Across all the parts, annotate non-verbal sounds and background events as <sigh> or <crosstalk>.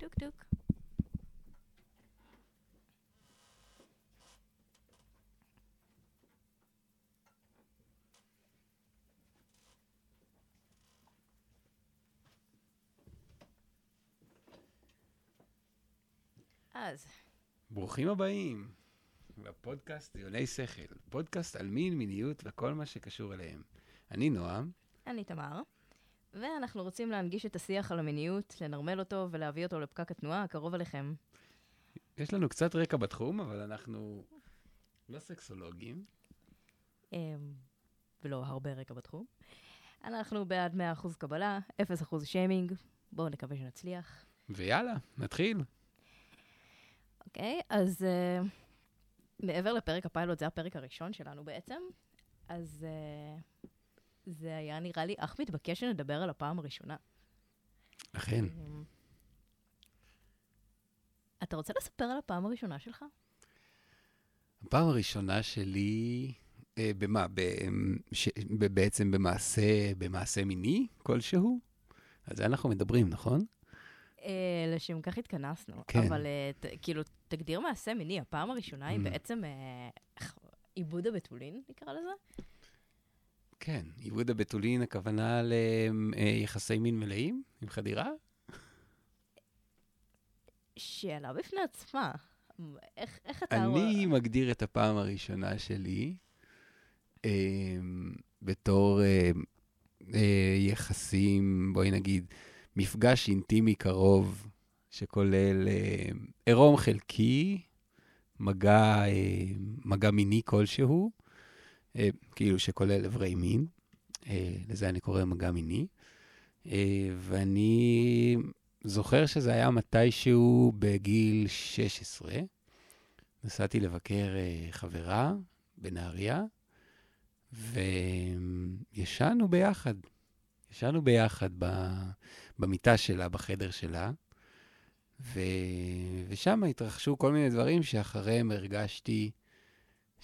טוק טוק. אז, ברוכים הבאים לפודקאסט דיוני שכל, פודקאסט על מין, מיניות וכל מה שקשור אליהם. אני נועם, אני תמר, ואנחנו רוצים להנגיש את השיח על המיניות, לנרמל אותו ולהביא אותו לפקק התנועה הקרוב אליכם. יש לנו קצת רקע בתחום, אבל אנחנו לא סקסולוגים. אמ, ולא הרבה רקע בתחום. אנחנו בעד 100% קבלה, 0% שיימינג. בואו נקווה שנצליח. ויאללה, נתחיל. אוקיי, אז uh, מעבר לפרק הפיילוט, זה הפרק הראשון שלנו בעצם, אז uh, זה היה נראה לי אך מתבקש שנדבר על הפעם הראשונה. אכן. אמ, אתה רוצה לספר על הפעם הראשונה שלך? הפעם הראשונה שלי, אה, במה? ב, ש, ב, בעצם במעשה, במעשה מיני כלשהו? על זה אנחנו מדברים, נכון? אה, לשם כך התכנסנו. כן. אבל אה, ת, כאילו, תגדיר מעשה מיני, הפעם הראשונה היא Mm. בעצם אה, עיבוד הבתולין, נקרא לזה? כן, עיבוד הבתולין, הכוונה ליחסי מין מלאים עם חדירה? שאלה בפני עצמה. איך, איך אתה... אני מגדיר את הפעם הראשונה שלי אה, בתור אה, אה, יחסים, בואי נגיד, מפגש אינטימי קרוב, שכולל אה, עירום חלקי, מגע, אה, מגע מיני כלשהו, אה, כאילו שכולל אברי מין, אה, לזה אני קורא מגע מיני, אה, ואני זוכר שזה היה מתישהו בגיל 16. נסעתי לבקר אה, חברה בנהריה, וישנו ביחד. ישנו ביחד ב, במיטה שלה, בחדר שלה, ו, ושם התרחשו כל מיני דברים שאחריהם הרגשתי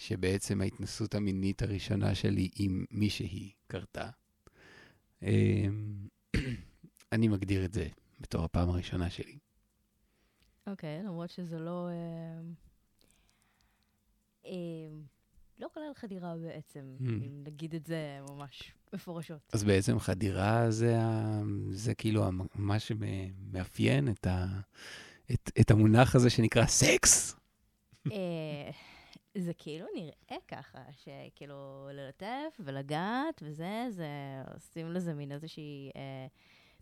שבעצם ההתנסות המינית הראשונה שלי עם מישהי קרתה. אה, <clears throat> אני מגדיר את זה בתור הפעם הראשונה שלי. אוקיי, למרות שזה לא... אה, אה, לא כולל חדירה בעצם, Hmm. אם נגיד את זה ממש מפורשות. אז בעצם חדירה זה, ה... זה כאילו מה שמאפיין את, ה... את, את המונח הזה שנקרא סקס. אה, זה כאילו נראה ככה, שכאילו ללטף ולגעת וזה, זה עושים לזה מין איזושהי אה,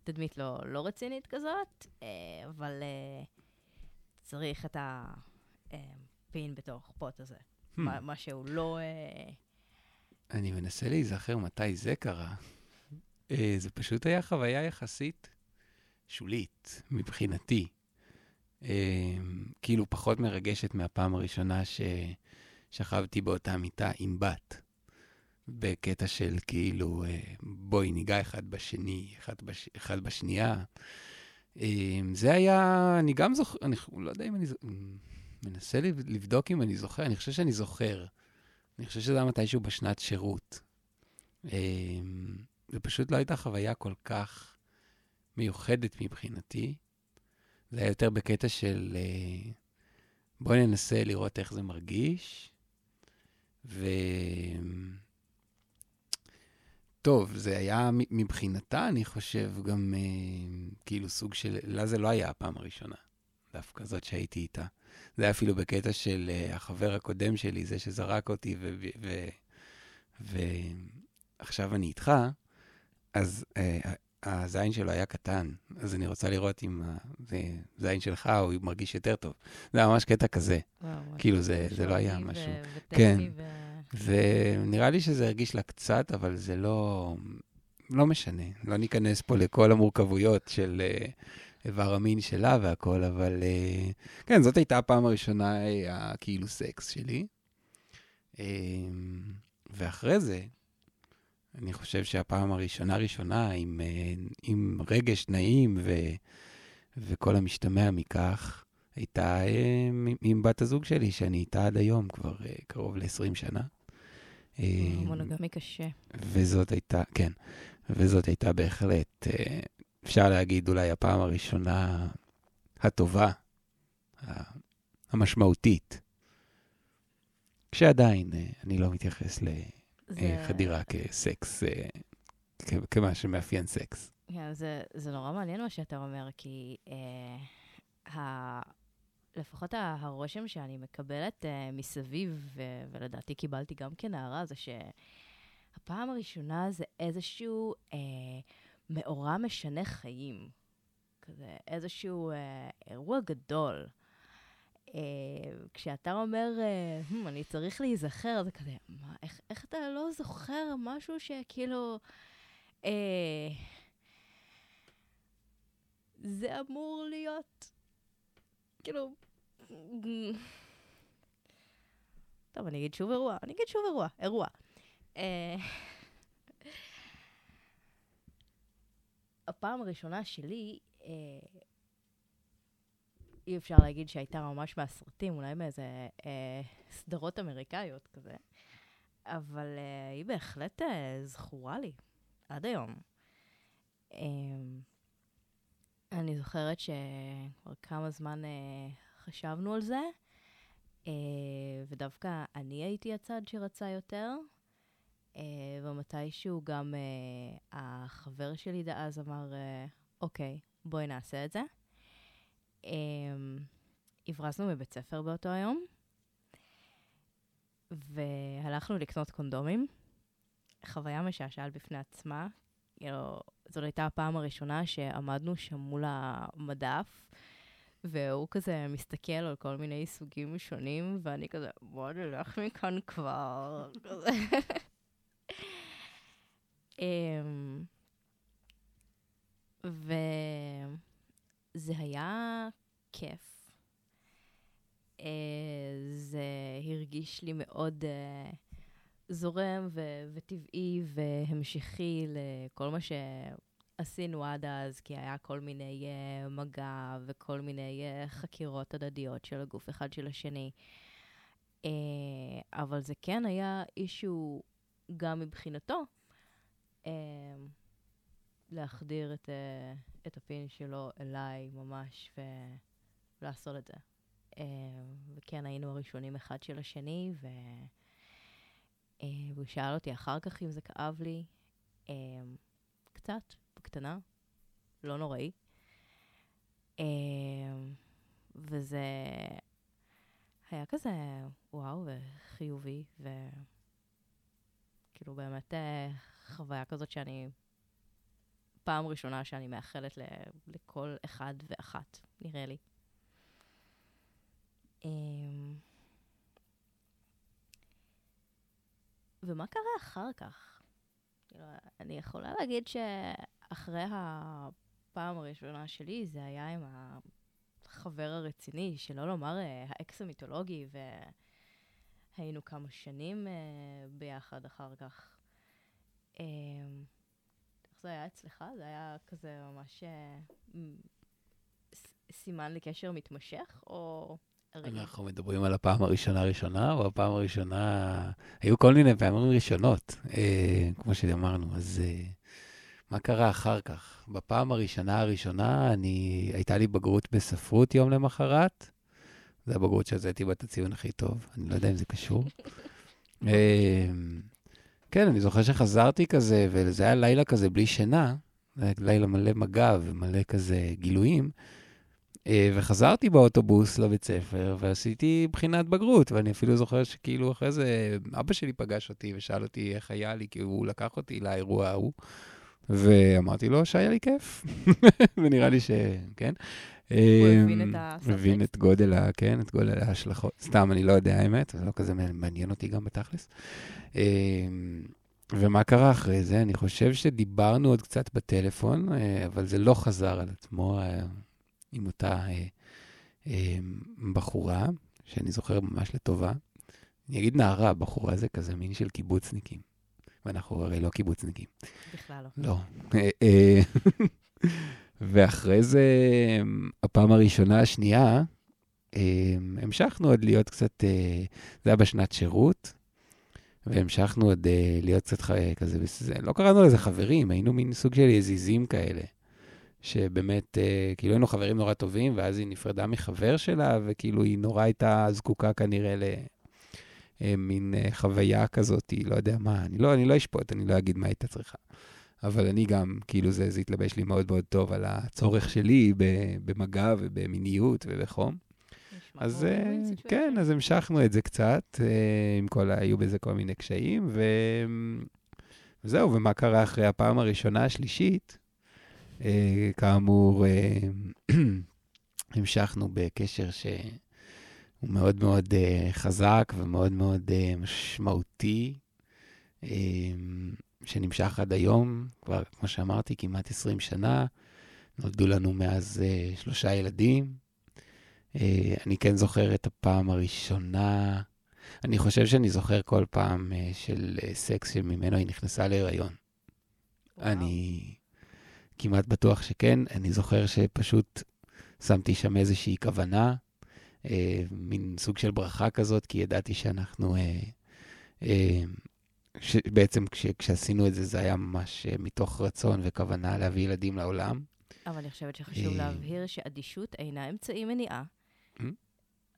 תדמית לא, לא רצינית כזאת, אה, אבל אה, צריך את הפין בתוך פוט הזה. Hmm. מה, מה שהוא לא... אה, אני מנסה להיזכר מתי זה קרה. אה, זה פשוט היה חוויה יחסית שולית מבחינתי. אה, כאילו פחות מרגשת מהפעם הראשונה ששכבתי באותה מיטה עם בת. בקטע של כאילו, אה, בואי ניגע אחד בשני, אחד, בש... אחד בשנייה. אה, זה היה, אני גם זוכר, אני לא יודע אם אני זוכר, מנסה לב- לבדוק אם אני זוכר, אני חושב שאני זוכר. אני חושב שזה היה מתישהו בשנת שירות. אמ, זה פשוט לא הייתה חוויה כל כך מיוחדת מבחינתי. זה היה יותר בקטע של אה, בואי ננסה לראות איך זה מרגיש. ו... טוב, זה היה מבחינתה, אני חושב, גם אה, כאילו סוג של... לה זה לא היה הפעם הראשונה, דווקא זאת שהייתי איתה. זה היה אפילו בקטע של uh, החבר הקודם שלי, זה שזרק אותי, ועכשיו אני איתך, אז uh, הזין שלו היה קטן, אז אני רוצה לראות אם הזין שלך הוא מרגיש יותר טוב. זה היה ממש קטע כזה, וואו, כאילו זה, זה לא היה משהו. כן. ו- ונראה לי שזה הרגיש לה קצת, אבל זה לא, לא משנה. לא ניכנס פה לכל המורכבויות של uh, איבר המין שלה והכל, אבל uh, כן, זאת הייתה הפעם הראשונה, אה, הכאילו סקס שלי. ואחרי זה, אני חושב שהפעם הראשונה ראשונה, עם, uh, עם רגש נעים ו, וכל המשתמע מכך, הייתה עם, עם בת הזוג שלי, שאני איתה עד היום, כבר uh, קרוב ל-20 שנה. אה, מונוגמי קשה. וזאת הייתה, כן, וזאת הייתה בהחלט אה, אפשר להגיד אולי הפעם הראשונה הטובה, המשמעותית. כשעדיין אה, אני לא מתייחס לחדירה זה... כסקס, אה, כמה שמאפיין סקס. כן, זה, זה נורא מעניין מה שאתה אומר, כי uh, ה... לפחות הרושם שאני מקבלת uh, מסביב, ו- ולדעתי קיבלתי גם כנערה, זה שהפעם הראשונה זה איזשהו uh, מאורע משנה חיים. כזה איזשהו uh, אירוע גדול. Uh, כשאתה אומר, uh, hmm, אני צריך להיזכר, זה כזה, מה, איך, איך אתה לא זוכר משהו שכאילו... Uh, זה אמור להיות, כאילו... טוב, אני אגיד שוב אירוע, אני אגיד שוב אירוע, אירוע. אה, הפעם הראשונה שלי, אה, אי אפשר להגיד שהייתה ממש מהסרטים, אולי מאיזה אה, סדרות אמריקאיות כזה, אבל אה, היא בהחלט אה, זכורה לי, עד היום. אה, אני זוכרת שכבר כמה זמן אה, חשבנו על זה, אה, ודווקא אני הייתי הצד שרצה יותר, אה, ומתישהו גם אה, החבר שלי דאז אמר, אה, אוקיי, בואי נעשה את זה. אה, הברזנו מבית ספר באותו היום, והלכנו לקנות קונדומים. חוויה משעשעת בפני עצמה, כאילו, זאת הייתה הפעם הראשונה שעמדנו שם מול המדף, והוא כזה מסתכל על כל מיני סוגים שונים, ואני כזה, בוא נלך מכאן כבר. <laughs> אמ, וזה היה כיף. אה, זה הרגיש לי מאוד... Uh, זורם ו- וטבעי והמשכי לכל מה שעשינו עד אז, כי היה כל מיני uh, מגע וכל מיני uh, חקירות הדדיות של הגוף אחד של השני. Uh, אבל זה כן היה אישו גם מבחינתו, uh, להחדיר את, uh, את הפין שלו אליי ממש ולעשות את זה. Uh, וכן, היינו הראשונים אחד של השני, ו... אה, והוא שאל אותי אחר כך אם זה כאב לי. אה, קצת, בקטנה, לא נוראי. אה, וזה היה כזה, וואו, וחיובי, וכאילו באמת חוויה כזאת שאני, פעם ראשונה שאני מאחלת לכל אחד ואחת, נראה לי. ומה קרה אחר כך? כאילו, אני יכולה להגיד שאחרי הפעם הראשונה שלי, זה היה עם החבר הרציני, שלא לומר אה, האקס המיתולוגי, והיינו כמה שנים אה, ביחד אחר כך. איך זה היה אצלך? זה היה כזה ממש אה, סימן לקשר מתמשך, או... אנחנו מדברים על הפעם הראשונה הראשונה, או הפעם הראשונה... היו כל מיני פעמים ראשונות, אה, כמו שאמרנו, אז אה, מה קרה אחר כך? בפעם הראשונה הראשונה, אני... הייתה לי בגרות בספרות יום למחרת. זו הבגרות שהזיתי בה את הציון הכי טוב, אני לא יודע אם זה קשור. <laughs> אה, כן, אני זוכר שחזרתי כזה, וזה היה לילה כזה בלי שינה, לילה מלא מגע ומלא כזה גילויים. אה, וחזרתי באוטובוס לבית ספר, ועשיתי בחינת בגרות, ואני אפילו זוכר שכאילו אחרי זה, אבא שלי פגש אותי ושאל אותי איך היה לי, כי הוא לקח אותי לאירוע ההוא, ואמרתי לו שהיה לי כיף, <laughs> ונראה לי שכן. הוא הבין את הסרטט. הבין את גודל, ה, כן, את גודל ההשלכות. סתם, אני לא יודע האמת, זה לא כזה מעניין אותי גם בתכלס. אה, ומה קרה אחרי זה? אני חושב שדיברנו עוד קצת בטלפון, אה, אבל זה לא חזר על עצמו. עם אותה אה, אה, בחורה, שאני זוכר ממש לטובה. אני אגיד נערה, בחורה זה כזה מין של קיבוצניקים. ואנחנו הרי לא קיבוצניקים. בכלל לא. לא. <laughs> אה, אה, ואחרי זה, הפעם הראשונה, השנייה, אה, המשכנו עוד להיות קצת, זה היה בשנת שירות, והמשכנו עוד להיות קצת כזה, לא קראנו לזה חברים, היינו מין סוג של יזיזים כאלה. שבאמת, אה, כאילו היינו חברים נורא טובים, ואז היא נפרדה מחבר שלה, וכאילו היא נורא הייתה זקוקה כנראה למין אה, חוויה כזאת, לא יודע מה, אני לא, אני לא אשפוט, אני לא אגיד מה הייתה צריכה. אבל אני גם, כאילו זה, זה התלבש לי מאוד מאוד טוב על הצורך שלי במגע ובמיניות ובחום. אז אה, כן, אז המשכנו את זה קצת, אה, עם כל, היו בזה כל מיני קשיים, ו... וזהו, ומה קרה אחרי הפעם הראשונה, השלישית? אה, כאמור, <clears throat> המשכנו בקשר שהוא מאוד מאוד חזק ומאוד מאוד משמעותי, שנמשך עד היום, כבר, כמו שאמרתי, כמעט 20 שנה. נולדו לנו מאז שלושה ילדים. אה, אני כן זוכר את הפעם הראשונה, אני חושב שאני זוכר כל פעם אה, של אה, סקס שממנו היא נכנסה להיריון. וואו. אני כמעט בטוח שכן, אני זוכר שפשוט שמתי שם איזושהי כוונה, מין סוג של ברכה כזאת, כי ידעתי שאנחנו... בעצם כש, כשעשינו את זה, זה היה ממש מתוך רצון וכוונה להביא ילדים לעולם. אבל אני חושבת שחשוב להבהיר שאדישות אינה אמצעי מניעה.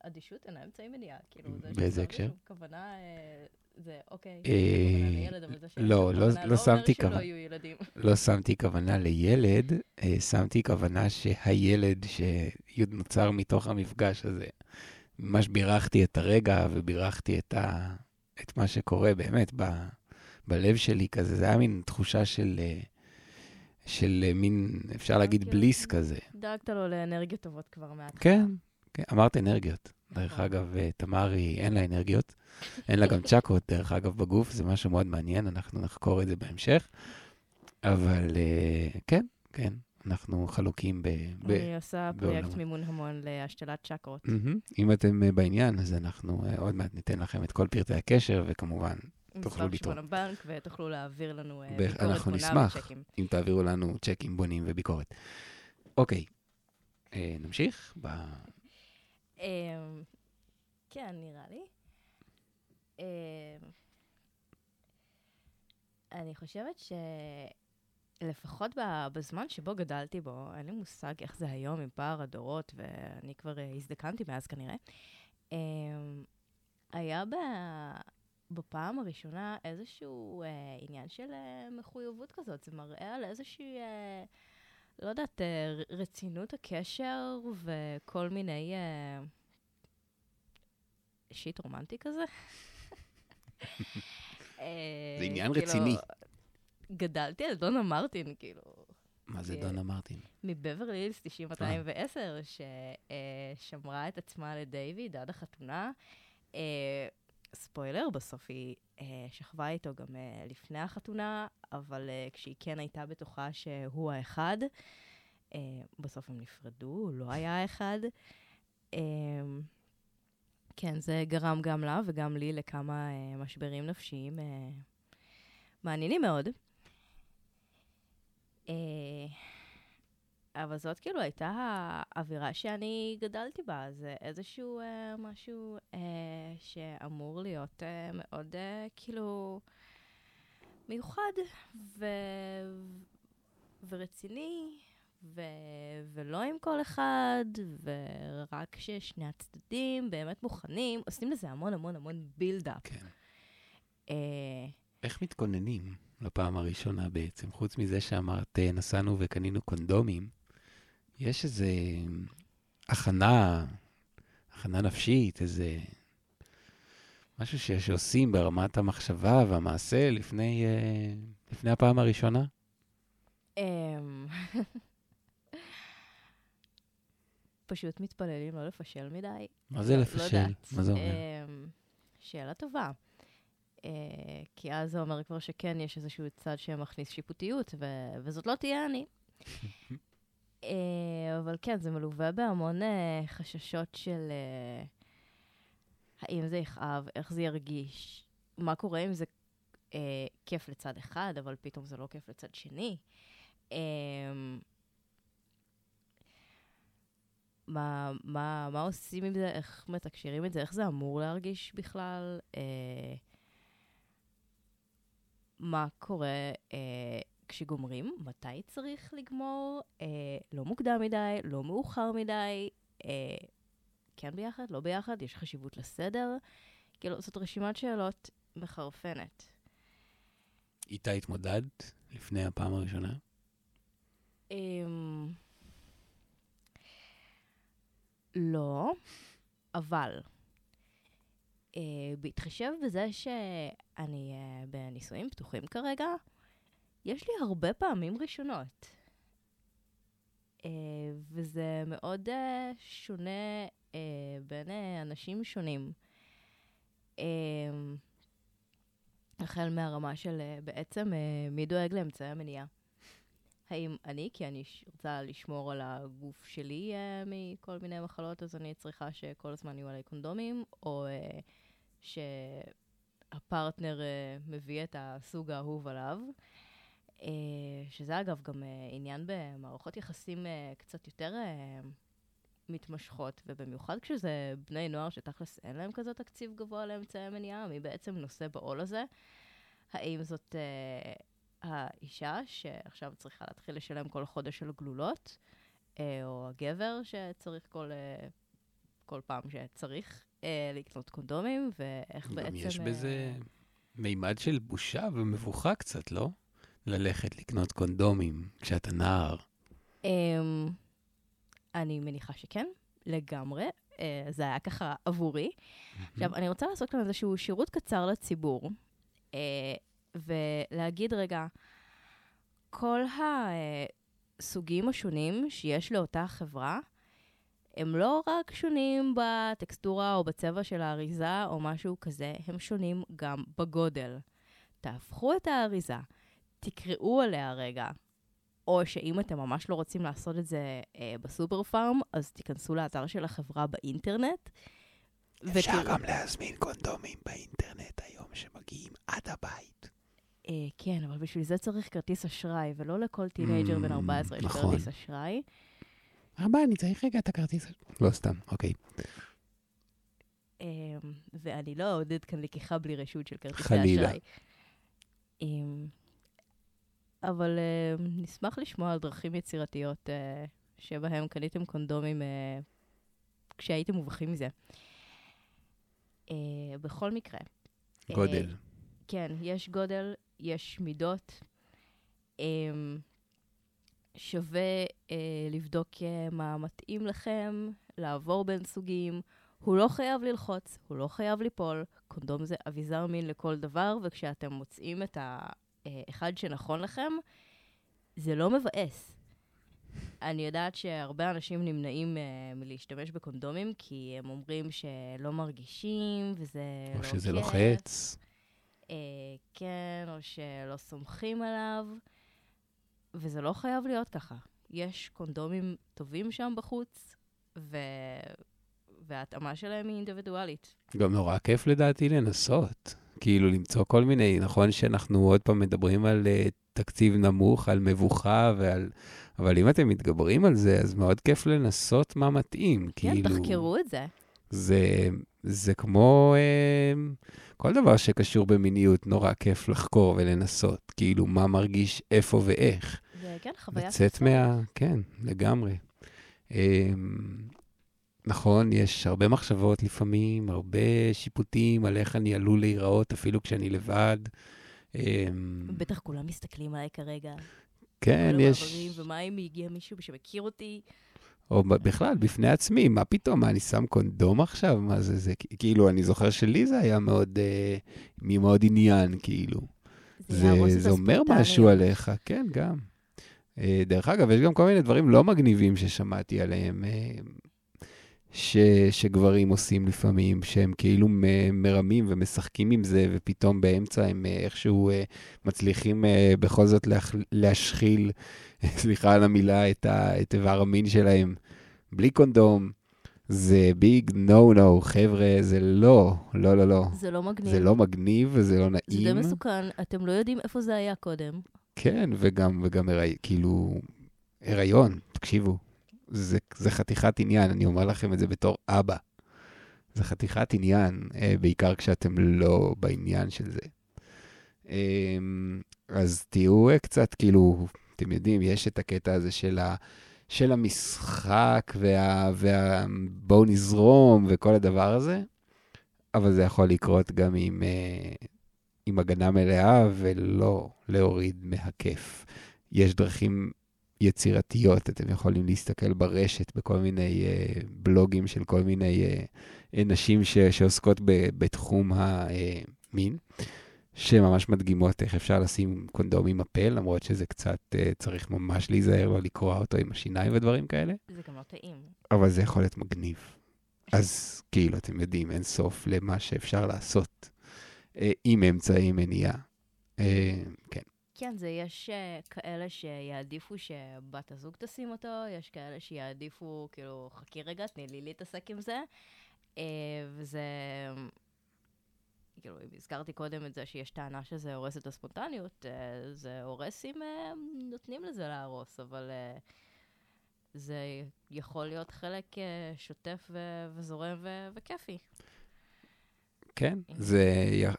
אדישות אינה אמצעי מניעה. כאילו, באיזה הקשר? כוונה, אה, זה אוקיי, כוונה לילד, אבל זה שיש לא, לא, לא שמתי כוונה. <laughs> לא שמתי כוונה לילד, אה, שמתי כוונה שהילד שנוצר מתוך המפגש הזה, ממש בירכתי את הרגע ובירכתי את, ה, את מה שקורה באמת ב, בלב שלי כזה, זה היה מין תחושה של... אה, של מין, אפשר להגיד, בליס כזה. דאגת לו לאנרגיות טובות כבר מההתחלה. כן, כן, אמרת אנרגיות. דרך נכון. אגב, אה, תמרי, אין לה אנרגיות. אין לה גם צ'קות, דרך אגב, בגוף, זה משהו מאוד מעניין, אנחנו נחקור את זה בהמשך. אבל אה, כן, כן, אנחנו חלוקים ב... אני עושה פרויקט מימון המון להשתלת צ'קרות. אם אתם אה, בעניין, אז אנחנו עוד מעט ניתן לכם את כל פרטי הקשר, וכמובן, תוכלו לתרום. מספר הבנק, ותוכלו להעביר לנו ביקורת בונה וצ'קים. אנחנו נשמח אם תעבירו לנו צ'קים בונים וביקורת. אוקיי, נמשיך? אמ, כן, נראה לי. אמ, אני חושבת שלפחות בזמן שבו גדלתי בו, אין לי מושג איך זה היום עם פער הדורות, ואני כבר אה, הזדקנתי מאז כנראה. אמ, היה ב... בפעם הראשונה איזשהו אה, עניין של אה, מחויבות כזאת. זה מראה על איזושהי אה, לא יודעת, אה, רצינות הקשר וכל מיני אה, שיט רומנטי כזה. <laughs> אה, זה עניין כאילו, רציני. גדלתי על דונה מרטין, כאילו. מה זה דונה מרטין? מבברלי הילס 9210, ששמרה את עצמה לדיוויד עד החתונה. ספוילר, בסוף היא אה, שכבה איתו גם אה, לפני החתונה, אבל אה, כשהיא כן הייתה בטוחה שהוא האחד, אה, בסוף הם נפרדו, הוא לא היה האחד. אה, כן, זה גרם גם לה וגם לי לכמה אה, משברים נפשיים אה, מעניינים מאוד. אבל זאת כאילו הייתה האווירה שאני גדלתי בה, זה איזשהו אה, משהו אה, שאמור להיות אה, מאוד אה, כאילו מיוחד ו... ורציני, ו... ולא עם כל אחד, ורק ששני הצדדים באמת מוכנים, עושים לזה המון המון המון בילדאפ. כן. אה... איך מתכוננים לפעם הראשונה בעצם? חוץ מזה שאמרת, אה, נסענו וקנינו קונדומים, יש איזה הכנה, הכנה נפשית, איזה משהו ש, שעושים ברמת המחשבה והמעשה לפני, uh, לפני הפעם הראשונה? אמ, פשוט מתפללים לא לפשל מדי. מה זה לא, לפשל? לא מה זה אומר? אמ, שאלה טובה. Uh, כי אז זה אומר כבר שכן, יש איזשהו צד שמכניס שיפוטיות, ו- וזאת לא תהיה אני. <laughs> אה, אבל כן, זה מלווה בהמון אה, חששות של אה, האם זה יכאב, איך זה ירגיש, מה קורה אם זה כיף לצד אחד, אבל פתאום זה לא כיף לצד שני. מה, מה, מה עושים עם זה, איך מתקשרים את זה, איך זה אמור להרגיש בכלל, אה, מה קורה? אה, כשגומרים, מתי צריך לגמור, אה, לא מוקדם מדי, לא מאוחר מדי, אה, כן ביחד, לא ביחד, יש חשיבות לסדר. כאילו, זאת רשימת שאלות מחרפנת. איתה התמודדת לפני הפעם הראשונה? אמ... לא, אבל אה, בהתחשב בזה שאני אה, בנישואים פתוחים כרגע, יש לי הרבה פעמים ראשונות. אה, וזה מאוד אה, שונה אה, בין אנשים שונים. החל מהרמה של בעצם מי דואג לאמצעי המניעה. האם אני, כי אני רוצה לשמור על הגוף שלי מכל מיני מחלות, אז אני צריכה שכל הזמן יהיו עליי קונדומים, או שהפרטנר מביא את הסוג האהוב עליו. שזה אגב גם אה, עניין במערכות יחסים אה, קצת יותר אה, מתמשכות, ובמיוחד כשזה בני נוער שתכלס אין להם כזה תקציב גבוה לאמצעי מניעה, מי בעצם נושא בעול הזה? האם זאת אה, האישה שעכשיו צריכה להתחיל לשלם כל חודש על גלולות, אה, או הגבר שצריך כל, אה, כל פעם שצריך אה, לקנות קונדומים, ואיך גם בעצם... יש אה, בזה מימד של בושה ומבוכה קצת, לא? ללכת לקנות קונדומים כשאתה נער. אמ, אני מניחה שכן, לגמרי. אה, זה היה ככה עבורי. עכשיו, אני רוצה לעשות כאן איזשהו שירות קצר לציבור, אה, ולהגיד רגע, כל הסוגים השונים שיש לאותה חברה, הם לא רק שונים בטקסטורה או בצבע של האריזה או משהו כזה, הם שונים גם בגודל. תהפכו את האריזה, תקראו עליה רגע, או שאם אתם ממש לא רוצים לעשות את זה אה, בסופר פארם, אז תיכנסו לאתר של החברה באינטרנט. אפשר ותראו- גם להזמין קונדומים באינטרנט היום שמגיעים עד הבית. אה, כן, אבל בשביל זה צריך כרטיס אשראי, ולא לכל teenager בן Mm, 14 יש נכון. כרטיס אשראי. אבא, אני צריך רגע את הכרטיס. לא סתם, אוקיי. אה, ואני לא אעודד כאן לקיחה בלי רשות של כרטיסי חלילה. אשראי. אה, אבל אה, נשמח לשמוע על דרכים יצירתיות אה, שבהם קניתם קונדומים אה, כשהייתם מובכים מזה. אה, בכל מקרה, גודל. כן, יש גודל, יש מידות. אמ, שווה אה, לבדוק אה, מה מתאים לכם, לעבור בין סוגים. הוא לא חייב ללחוץ, הוא לא חייב ליפול. קונדום זה אביזר מין לכל דבר, וכשאתם מוצאים את האחד שנכון לכם, זה לא מבאס. אני יודעת שהרבה אנשים נמנעים uh, מלהשתמש בקונדומים, כי הם אומרים שלא מרגישים, וזה או לא שזה כיף. לוחץ. אה, כן, או שלא סומכים עליו, וזה לא חייב להיות ככה. יש קונדומים טובים שם בחוץ, ו... וההתאמה שלהם היא אינדיבידואלית. גם נורא כיף לדעתי לנסות. כאילו למצוא כל מיני, נכון שאנחנו עוד פעם מדברים על uh, תקציב נמוך, על מבוכה ועל... אבל אם אתם מתגברים על זה, אז מאוד כיף לנסות מה מתאים. כן, כאילו, תחקרו את זה. זה, זה כמו uh, כל דבר שקשור במיניות, נורא כיף לחקור ולנסות. כאילו, מה מרגיש איפה ואיך. זה כן, חוויה לצאת. מה... כן, לגמרי. אמ, נכון, יש הרבה מחשבות לפעמים, הרבה שיפוטים על איך אני עלול להיראות אפילו כשאני לבד. אמ, בטח כולם מסתכלים עליי כרגע. כן, יש... ומה אם הגיע מישהו שמכיר אותי? או בכלל, בפני עצמי, מה פתאום, מה, אני שם קונדום עכשיו? מה זה, זה, כאילו, אני זוכר שלי זה היה מאוד, אה, מאוד עניין, כאילו. זה, את זה אומר. משהו עליך, כן, גם. אה, דרך אגב, יש גם כל מיני דברים לא מגניבים ששמעתי עליהם, אה, ש, שגברים עושים לפעמים, שהם כאילו מרמים ומשחקים עם זה, ופתאום באמצע הם אה, איכשהו אה, מצליחים אה, בכל זאת להשחיל, <laughs> סליחה על המילה, את, ה, את איבר המין שלהם בלי קונדום. זה ביג נו נו, חבר'ה, זה לא, לא, לא, לא. זה לא מגניב. זה לא מגניב וזה לא נעים. זה די מסוכן, אתם לא יודעים איפה זה היה קודם. כן, וגם, וגם הרי, כאילו, הריון, תקשיבו, זה, זה חתיכת עניין, אני אומר לכם את זה בתור אבא. זה חתיכת עניין, אה, בעיקר כשאתם לא בעניין של זה. אמ, אז תהיו קצת, כאילו, אתם יודעים, יש את הקטע הזה של, ה, של המשחק, וה, וה... בואו נזרום וכל הדבר הזה, אבל זה יכול לקרות גם עם, אה, עם הגנה מלאה ולא להוריד מהכיף. יש דרכים יצירתיות, אתם יכולים להסתכל ברשת בכל מיני uh, בלוגים של כל מיני uh, נשים ש, שעוסקות ב, בתחום המין, שממש מדגימות איך אפשר לשים קונדום עם הפה, למרות שזה קצת, uh, צריך ממש להיזהר לא לקרוע אותו עם השיניים ודברים כאלה. זה גם לא טעים. אבל זה יכול להיות מגניב. אז כאילו, אתם יודעים, אין סוף למה שאפשר לעשות uh, עם אמצעי מניעה. Uh, כן. כן, זה יש uh, כאלה שיעדיפו שבת הזוג תשים אותו, יש כאלה שיעדיפו, כאילו, חכי רגע, תני לי להתעסק עם זה. Uh, וזה... כאילו, אם הזכרתי קודם את זה שיש טענה שזה הורס את הספונטניות, uh, זה הורס אם נותנים לזה להרוס, אבל זה יכול להיות חלק שוטף ו- וזורם ו- וכיפי. כן, זה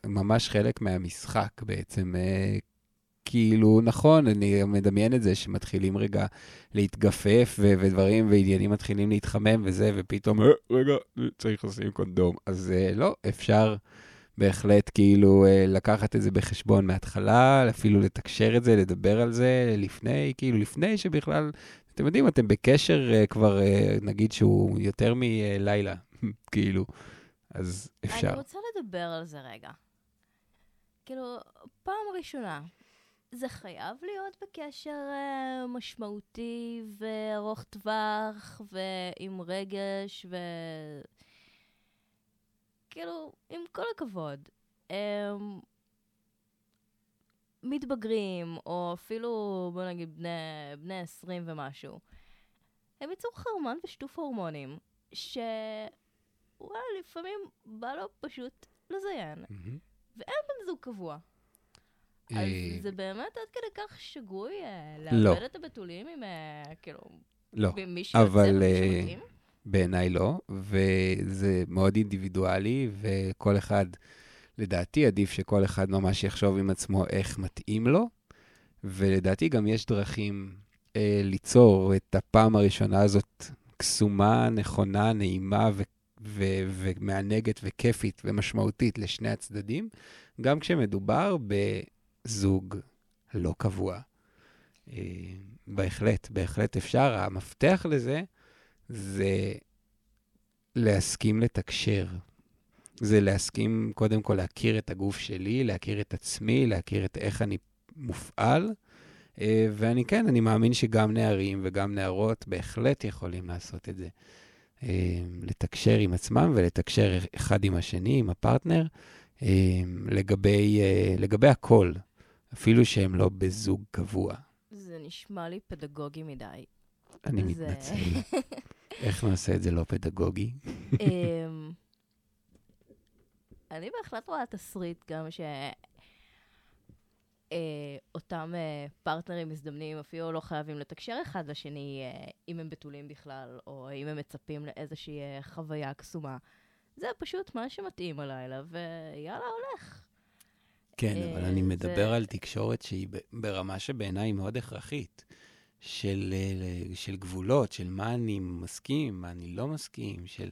ממש חלק מהמשחק בעצם. כאילו, נכון, אני מדמיין את זה שמתחילים רגע להתגפף ו- ודברים ועניינים מתחילים להתחמם וזה, ופתאום, אה, רגע, צריך לשים קונדום. אז אה, לא, אפשר בהחלט כאילו אה, לקחת את זה בחשבון מההתחלה, אפילו לתקשר את זה, לדבר על זה לפני, כאילו לפני שבכלל, אתם יודעים, אתם בקשר אה, כבר, אה, נגיד שהוא יותר מלילה, <laughs> כאילו, אז אפשר. אני רוצה לדבר על זה רגע. כאילו, פעם ראשונה, זה חייב להיות בקשר uh, משמעותי וארוך טווח ועם רגש ו... כאילו, עם כל הכבוד, um, מתבגרים, או אפילו, בוא נגיד, בני, בני 20 ומשהו, הם ייצור חרמן ושיתוף הורמונים, שוואלה, לפעמים בא לו פשוט לזיין. Mm-hmm. ואין בן זוג קבוע. אז אה, זה באמת עד כדי כך שגוי אה, לא. לאבד את הבתולים עם, אה, כאילו, לא, אבל בעיניי לא, וזה מאוד אינדיבידואלי, וכל אחד, לדעתי, עדיף שכל אחד ממש יחשוב עם עצמו איך מתאים לו, ולדעתי גם יש דרכים אה, ליצור את הפעם הראשונה הזאת קסומה, נכונה, נעימה ו- ו- ומענגת וכיפית ומשמעותית לשני הצדדים, גם כשמדובר ב... זוג לא קבוע. אה, בהחלט, בהחלט אפשר. המפתח לזה זה להסכים לתקשר. זה להסכים קודם כל להכיר את הגוף שלי, להכיר את עצמי, להכיר את איך אני מופעל. אה, ואני כן, אני מאמין שגם נערים וגם נערות בהחלט יכולים לעשות את זה. אה, לתקשר עם עצמם ולתקשר אחד עם השני, עם הפרטנר, לגבי, לגבי הכל. אפילו שהם לא בזוג קבוע. זה נשמע לי פדגוגי מדי. אני מתנצל. <laughs> איך נעשה את זה לא פדגוגי? אמ, אני בהחלט רואה תסריט גם שאותם אה, אה, פרטנרים מזדמנים אפילו לא חייבים לתקשר אחד לשני אה, אם הם בתולים בכלל, או אם הם מצפים לאיזושהי חוויה קסומה. זה פשוט מה שמתאים הלילה, ויאללה, הולך. כן, אבל אני מדבר על תקשורת שהיא ברמה שבעיניי היא מאוד הכרחית. של, אה, של גבולות, של מה אני מסכים, מה אני לא מסכים, של...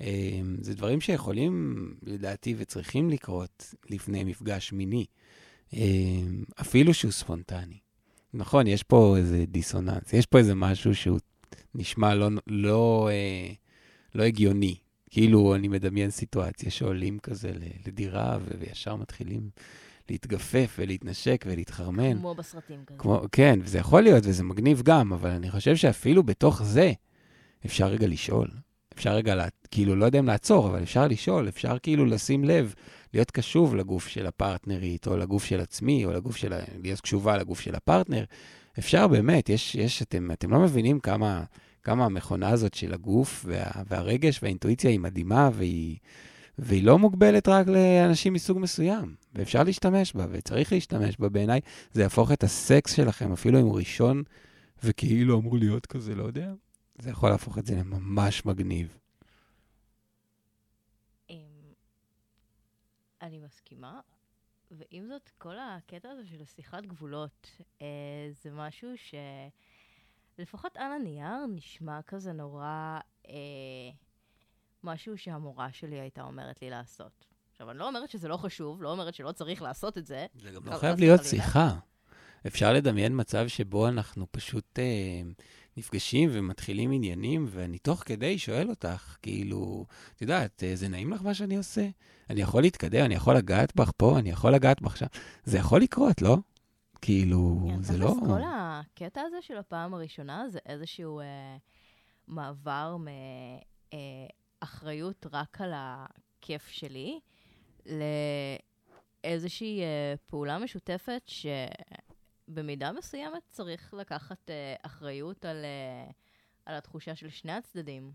אה, זה דברים שיכולים, לדעתי, וצריכים לקרות לפני מפגש מיני, אה, אפילו שהוא ספונטני. נכון, יש פה איזה דיסוננס, יש פה איזה משהו שהוא נשמע לא, לא, לא הגיוני. כאילו, אני מדמיין סיטואציה שעולים כזה לדירה וישר מתחילים להתגפף ולהתנשק ולהתחרמן. כמו בסרטים כזה. כמו, כן, וזה יכול להיות, וזה מגניב גם, אבל אני חושב שאפילו בתוך זה אפשר רגע לשאול. אפשר רגע, לה, כאילו, לא יודע אם לעצור, אבל אפשר לשאול, אפשר כאילו לשים לב, להיות קשוב לגוף של הפרטנרית, או לגוף של עצמי, או לגוף של, להיות קשובה לגוף של הפרטנר. אפשר באמת, יש, יש, אתם, אתם לא מבינים כמה, כמה המכונה הזאת של הגוף וה, והרגש והאינטואיציה היא מדהימה, והיא... והיא לא מוגבלת רק לאנשים מסוג מסוים, ואפשר להשתמש בה, וצריך להשתמש בה בעיניי. זה יהפוך את הסקס שלכם, אפילו אם הוא ראשון וכאילו אמור להיות כזה, לא יודע, זה יכול להפוך את זה לממש מגניב. אמ, אני מסכימה, ועם זאת, כל הקטע הזה של שיחת גבולות, אה, זה משהו שלפחות על הנייר נשמע כזה נורא אה, משהו שהמורה שלי הייתה אומרת לי לעשות. עכשיו, אני לא אומרת שזה לא חשוב, לא אומרת שלא צריך לעשות את זה. זה גם לא חייב להיות. שיחה. אפשר לדמיין מצב שבו אנחנו פשוט אה, נפגשים ומתחילים עניינים, ואני תוך כדי שואל אותך, כאילו, את יודעת, אה, זה נעים לך מה שאני עושה? אני יכול להתקדם, אני יכול לגעת בך פה, אני יכול לגעת בך שם. זה יכול לקרות, לא? כאילו, כן, זה לא... כל הקטע הזה של הפעם הראשונה זה איזשהו אה, מעבר מאחריות רק על הכיף שלי לאיזושהי אה, פעולה משותפת שבמידה מסוימת צריך לקחת אה, אחריות על, אה, על התחושה של שני הצדדים.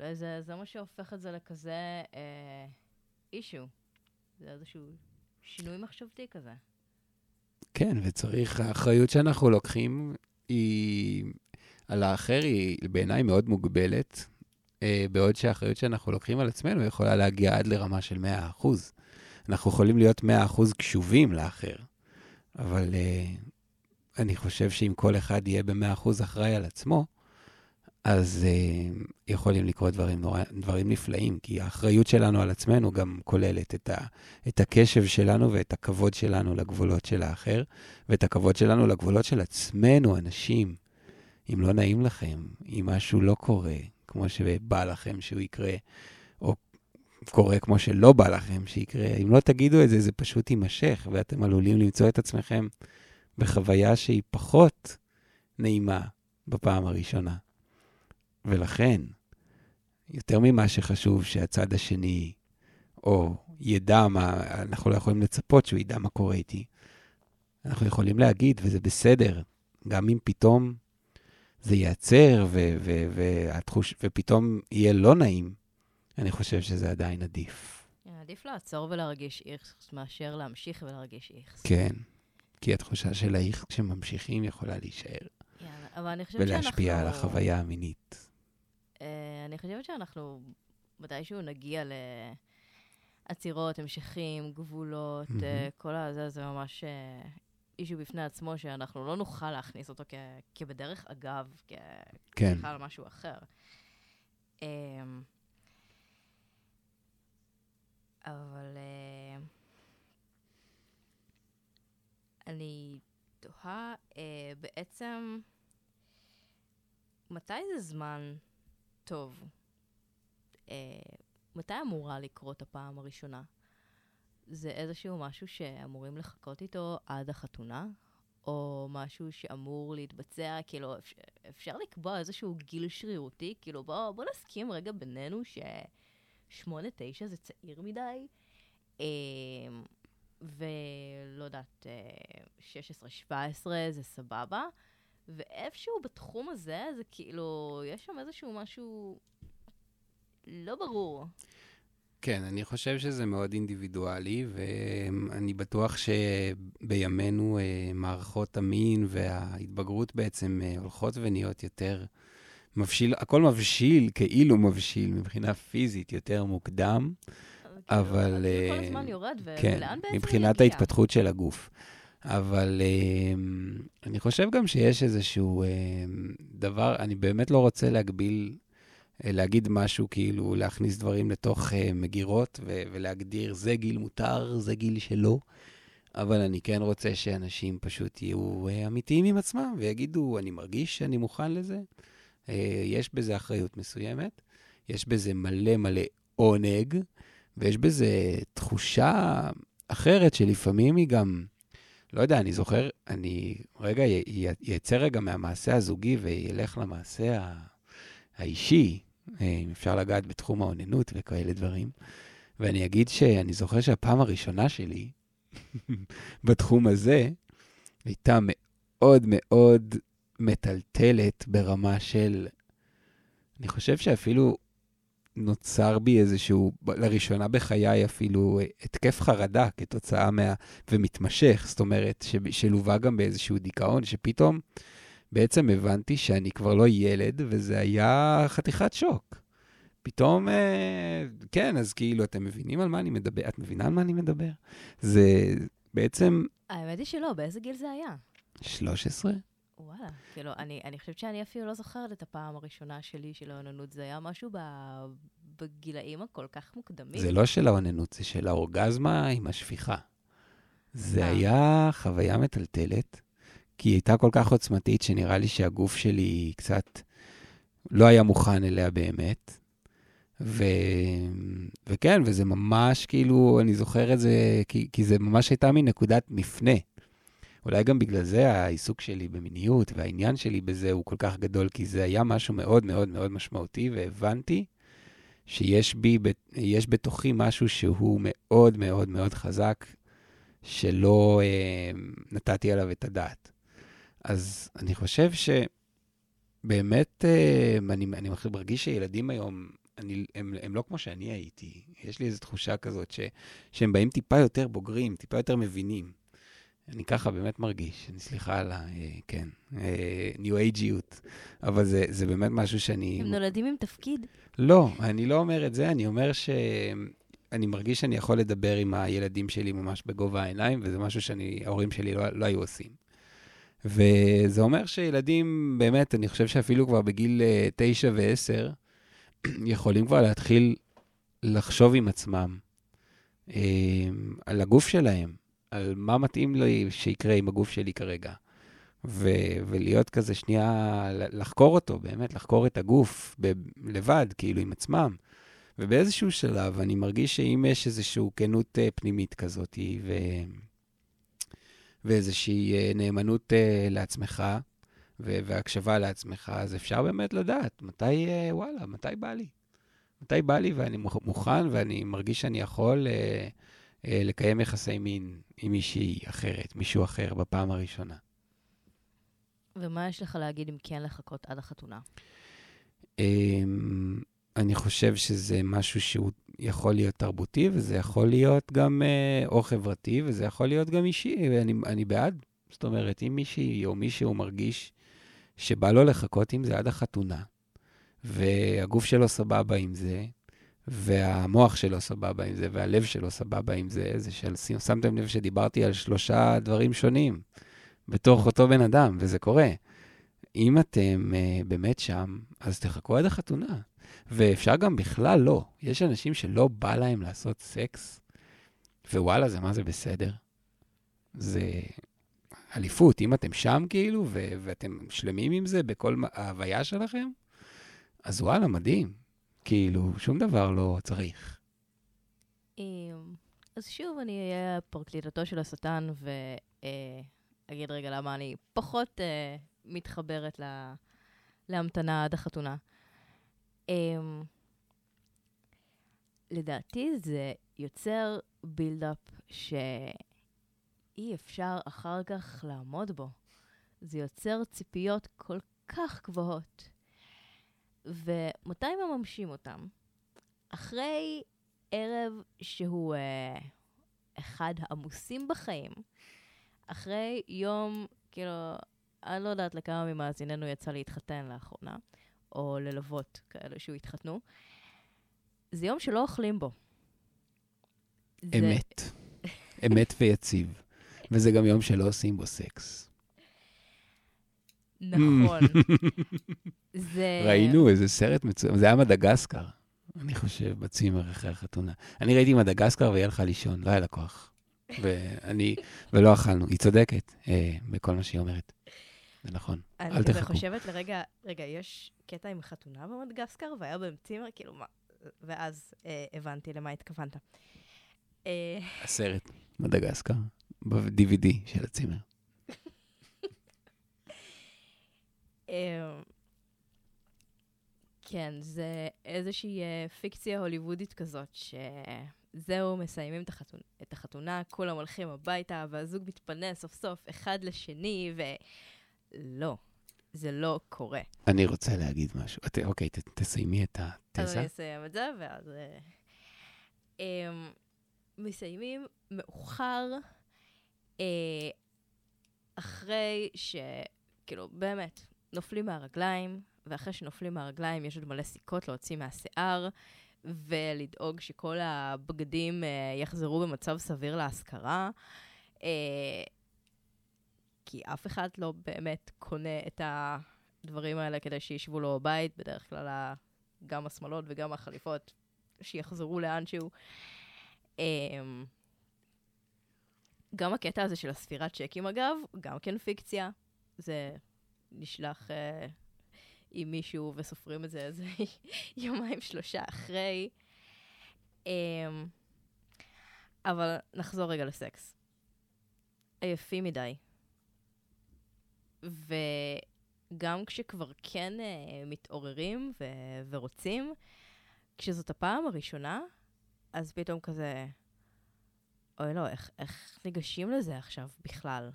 וזה זה מה שהופך את זה לכזה אה, אישו. זה איזשהו שינוי מחשבתי כזה. כן, וצריך, האחריות שאנחנו לוקחים היא, על האחר היא בעיניי מאוד מוגבלת, בעוד שהאחריות שאנחנו לוקחים על עצמנו יכולה להגיע עד לרמה של 100%. אנחנו יכולים להיות 100% קשובים לאחר, אבל אה, אני חושב שאם כל אחד יהיה ב-100% אחראי על עצמו, אז uh, יכולים לקרות דברים, דברים נפלאים, כי האחריות שלנו על עצמנו גם כוללת את, ה, את הקשב שלנו ואת הכבוד שלנו לגבולות של האחר, ואת הכבוד שלנו לגבולות של עצמנו, אנשים. אם לא נעים לכם, אם משהו לא קורה כמו שבא לכם שהוא יקרה, או קורה כמו שלא בא לכם שיקרה, אם לא תגידו את זה, זה פשוט יימשך, ואתם עלולים למצוא את עצמכם בחוויה שהיא פחות נעימה בפעם הראשונה. ולכן, יותר ממה שחשוב שהצד השני, או ידע מה, אנחנו לא יכולים לצפות שהוא ידע מה קורה איתי. אנחנו יכולים להגיד, וזה בסדר, גם אם פתאום זה ייעצר ו- ו- והתחוש, ופתאום יהיה לא נעים, אני חושב שזה עדיין עדיף. כן, עדיף לעצור ולהרגיש איכס מאשר להמשיך ולהרגיש איכס. כן, כי התחושה של האיך כשממשיכים יכולה להישאר, כן, אבל אני חושבת שאנחנו... ולהשפיע על החוויה המינית. אה, אני חושבת שאנחנו מתישהו נגיע לעצירות, המשכים, גבולות, מהמם. אה, כל הזה, זה ממש אישו בפני עצמו, שאנחנו לא נוכל להכניס אותו כ- כבדרך אגב, כ- כן, בכלל משהו אחר. אמ, אבל אה, אני תוהה אה, בעצם, מתי זה זמן טוב? אה, מתי אמורה לקרות הפעם הראשונה? זה איזשהו משהו שאמורים לחכות איתו עד החתונה? או משהו שאמור להתבצע, כאילו, אפשר, אפשר לקבוע איזשהו גיל שרירותי? כאילו, בוא, בוא נסכים רגע בינינו ששמונה, תשע זה צעיר מדי, אה, ולא יודעת, אה, 16, 17 זה סבבה, ואיפשהו בתחום הזה, זה כאילו, יש שם איזשהו משהו לא ברור. כן, אני חושב שזה מאוד אינדיבידואלי, ואני בטוח שבימינו אה, מערכות המין וההתבגרות בעצם אה, הולכות ונהיות יותר מבשיל, הכל מבשיל, כאילו מבשיל מבחינה פיזית יותר מוקדם, אבל, כאילו, הגיל כל אה, הזמן יורד, כן, ולאן בעצם מבחינת יגיע? ההתפתחות של הגוף. אבל אני חושב גם שיש איזשהו דבר, אני באמת לא רוצה להגביל, להגיד משהו, כאילו להכניס דברים לתוך אה, מגירות ו- ולהגדיר זה גיל מותר, זה גיל שלא, אבל אני כן רוצה שאנשים פשוט יהיו אה, אמיתיים עם עצמם ויגידו, אני מרגיש שאני מוכן לזה. אה, יש בזה אחריות מסוימת, יש בזה מלא מלא עונג, ויש בזה תחושה אחרת שלפעמים היא גם, לא יודע, אני זוכר, אני רגע יצא רגע מהמעשה הזוגי וילך למעשה ה- האישי, אה, אם אפשר לגעת בתחום האוננות וכאלה דברים, ואני אגיד שאני זוכר שהפעם הראשונה שלי <laughs> בתחום הזה הייתה מאוד מאוד מטלטלת ברמה של, אני חושב שאפילו נוצר בי איזשהו, לראשונה בחיי אפילו, אה, התקף חרדה כתוצאה מה... ומתמשך, זאת אומרת, ש... שלווה גם באיזשהו דיכאון, שפתאום בעצם הבנתי שאני כבר לא ילד, וזה היה חתיכת שוק. פתאום, אה, כן, אז כאילו, אתם מבינים על מה אני מדבר? את מבינה על מה אני מדבר? זה בעצם... האמת היא שלא, באיזה גיל זה היה? 13? וואלה, כאילו, אני, אני חושבת שאני אפילו לא זוכרת את הפעם הראשונה שלי של האוננות. זה היה משהו ב, בגילאים הכל כך מוקדמים. זה לא של האוננות, זה של האורגזמה עם השפיכה. זה אה. היה חוויה מטלטלת, כי היא הייתה כל כך עוצמתית, שנראה לי שהגוף שלי קצת לא היה מוכן אליה באמת. ו... וכן, וזה ממש כאילו, אני זוכר את זה, כי, כי זה ממש הייתה מנקודת מפנה. אולי גם בגלל זה העיסוק שלי במיניות והעניין שלי בזה הוא כל כך גדול, כי זה היה משהו מאוד מאוד מאוד משמעותי, והבנתי שיש בי, יש בתוכי משהו שהוא מאוד מאוד מאוד חזק, שלא אה, נתתי עליו את הדעת. אז אני חושב שבאמת, אה, אני, אני מרגיש שילדים היום, אני, הם, הם לא כמו שאני הייתי. יש לי איזו תחושה כזאת ש, שהם באים טיפה יותר בוגרים, טיפה יותר מבינים. אני ככה באמת מרגיש, אני סליחה על ה... אה, כן, ניו אייג'יות, אבל זה, זה באמת משהו שאני... הם נולדים עם תפקיד? לא, אני לא אומר את זה, אני אומר ש... אני מרגיש שאני יכול לדבר עם הילדים שלי ממש בגובה העיניים, וזה משהו שההורים שלי לא, לא היו עושים. וזה אומר שילדים, באמת, אני חושב שאפילו כבר בגיל אה, תשע ועשר, <clears throat> יכולים כבר להתחיל לחשוב עם עצמם אה, על הגוף שלהם, על מה מתאים לי שיקרה עם הגוף שלי כרגע. ו- ולהיות כזה שנייה, לחקור אותו, באמת, לחקור את הגוף ב- לבד, כאילו, עם עצמם. ובאיזשהו שלב אני מרגיש שאם יש איזושהי כנות uh, פנימית כזאת, ו... ואיזושהי uh, נאמנות uh, לעצמך, והקשבה לעצמך, אז אפשר באמת לדעת מתי, uh, וואלה, מתי בא לי. מתי בא לי ואני מוכן ואני מרגיש שאני יכול לקיים יחסי מין עם מישהי אחרת, מישהו אחר בפעם הראשונה. ומה יש לך להגיד אם כן לחכות עד החתונה? Um, אני חושב שזה משהו שהוא יכול להיות תרבותי, וזה יכול להיות גם uh, או חברתי, וזה יכול להיות גם אישי, ואני אני בעד. זאת אומרת, אם מישהי או מישהו מרגיש שבא לו לחכות עם זה עד החתונה, והגוף שלו סבבה עם זה, והמוח שלו סבבה עם זה, והלב שלו סבבה עם זה, זה של... שמתם לב שדיברתי על שלושה דברים שונים בתוך אותו בן אדם, וזה קורה. אם אתם uh, באמת שם, אז תחכו עד החתונה. ואפשר גם בכלל לא. יש אנשים שלא בא להם לעשות סקס, ווואלה, זה מה זה בסדר. זה אליפות. אם אתם שם כאילו, ו- ואתם שלמים עם זה בכל ההוויה שלכם, אז וואלה, מדהים. כאילו, שום דבר לא צריך. אז שוב, אני אהיה פרקליטתו של השטן, ואגיד רגע למה אני פחות אה, מתחברת להמתנה עד החתונה. Um, לדעתי זה יוצר בילדאפ שאי אפשר אחר כך לעמוד בו. זה יוצר ציפיות כל כך גבוהות. ומתי מממשים אותם? אחרי ערב שהוא uh, אחד העמוסים בחיים, אחרי יום, כאילו, אני לא יודעת לכמה ממאזיננו יצא להתחתן לאחרונה, או ללוות כאלה שהוא התחתנו, זה יום שלא אוכלים בו. אמת. זה... אמת ויציב. וזה גם יום שלא עושים בו סקס. נכון. <laughs> זה... ראינו איזה סרט מצוין, זה היה מדגסקר, אני חושב, בצימר אחרי החתונה. אני ראיתי מדגסקר ויהיה לך לישון, לא היה לה כוח. <laughs> ואני, ולא אכלנו. היא צודקת אה, בכל מה שהיא אומרת. זה נכון, אל תחכו. אני חושבת לרגע, רגע, יש קטע עם חתונה במדגסקר, והיה בהם צימר, כאילו מה, ואז אה, הבנתי למה התכוונת. אה... הסרט, מדגסקר, ב-DVD של הצימר. <laughs> אה, כן, זה איזושהי אה, פיקציה הוליוודית כזאת, שזהו, מסיימים את החתונה, את החתונה, כולם הולכים הביתה, והזוג מתפנה סוף סוף אחד לשני, ו... לא, זה לא קורה. אני רוצה להגיד משהו. את, אוקיי, ת, תסיימי את התזה. אז אני אסיים את זה, ואז... Um, מסיימים מאוחר, uh, אחרי ש... כאילו, באמת, נופלים מהרגליים, ואחרי שנופלים מהרגליים יש עוד מלא סיכות להוציא מהשיער, ולדאוג שכל הבגדים אה, יחזרו במצב סביר להשכרה. אה, כי אף אחד לא באמת קונה את הדברים האלה כדי שישבו לו בבית, בדרך כלל גם השמאלות וגם החליפות שיחזרו לאנשהו. אה, גם הקטע הזה של הספירת צ'קים, אגב, גם כן פיקציה. זה נשלח uh, עם מישהו וסופרים את זה איזה <laughs> יומיים, שלושה אחרי. Um, אבל נחזור רגע לסקס. עייפים מדי. וגם כשכבר כן uh, מתעוררים ו- ורוצים, כשזאת הפעם הראשונה, אז פתאום כזה, אוי לא, איך, איך ניגשים לזה עכשיו בכלל?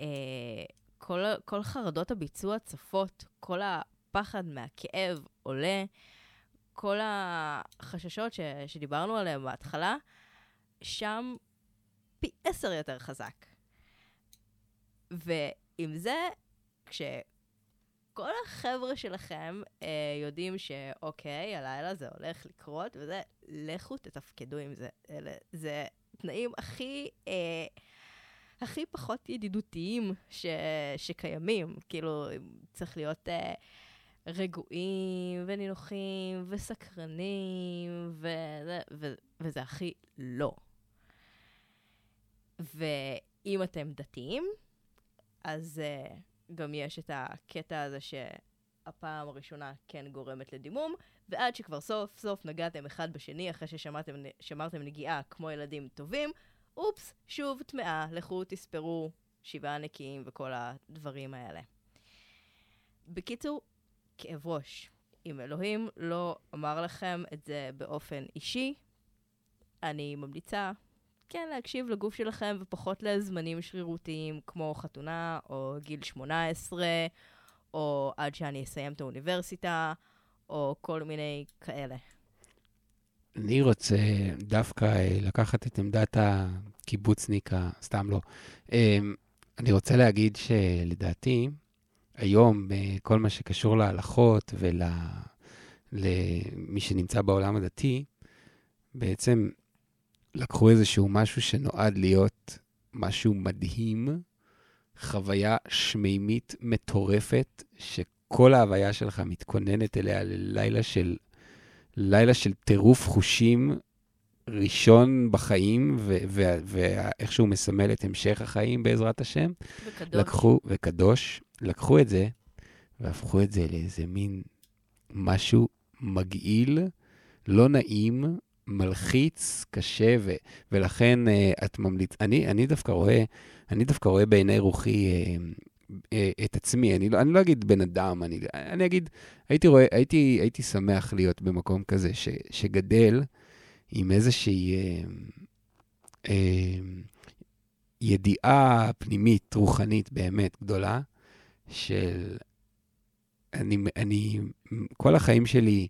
אה, כל, כל חרדות הביצוע צפות, כל הפחד מהכאב עולה, כל החששות ש, שדיברנו עליהם בהתחלה, שם פי עשר יותר חזק. ועם זה, כשכל החבר'ה שלכם אה, יודעים שאוקיי, הלילה זה הולך לקרות, וזה, לכו תתפקדו עם זה. אלה, זה התנאים הכי, אה, הכי פחות ידידותיים ש, שקיימים. כאילו, צריך להיות אה, רגועים ונינוחים וסקרנים, וזה, ו, וזה הכי לא. ואם אתם דתיים, אז uh, גם יש את הקטע הזה שהפעם הראשונה כן גורמת לדימום, ועד שכבר סוף סוף נגעתם אחד בשני, אחרי ששמרתם נגיעה כמו ילדים טובים, אופס, שוב טמאה, לכו תספרו שבעה נקיים וכל הדברים האלה. בקיצור, כאב ראש. אם אלוהים לא אמר לכם את זה באופן אישי, אני ממליצה כן להקשיב לגוף שלכם ופחות לזמנים שרירותיים כמו חתונה או גיל 18, או עד שאני אסיים את האוניברסיטה, או כל מיני כאלה. אני רוצה דווקא אה, לקחת את עמדת הקיבוצניק, סתם לא. אמ, אני רוצה להגיד שלדעתי, היום, בכל מה שקשור להלכות ולמי שנמצא בעולם הדתי, בעצם לקחו איזשהו משהו שנועד להיות משהו מדהים, חוויה שמימית מטורפת, כל ההוויה שלך מתכוננת אליה ללילה של, לילה של טירוף חושים ראשון בחיים, ואיך שהוא מסמל את המשך החיים בעזרת השם. וקדוש. לקחו, וקדוש, לקחו את זה, והפכו את זה לאיזה מין משהו מגעיל, לא נעים, מלחיץ, קשה, ו, ולכן uh, את ממליץ... אני, אני דווקא רואה, אני דווקא רואה בעיני רוחי uh, אה, את עצמי, אני לא, אני לא אגיד בן אדם, אני, אני אגיד, הייתי, רואה, הייתי, הייתי שמח להיות במקום כזה ש, שגדל עם איזושהי אה, אה, ידיעה פנימית, רוחנית באמת גדולה, של אני, אני כל החיים שלי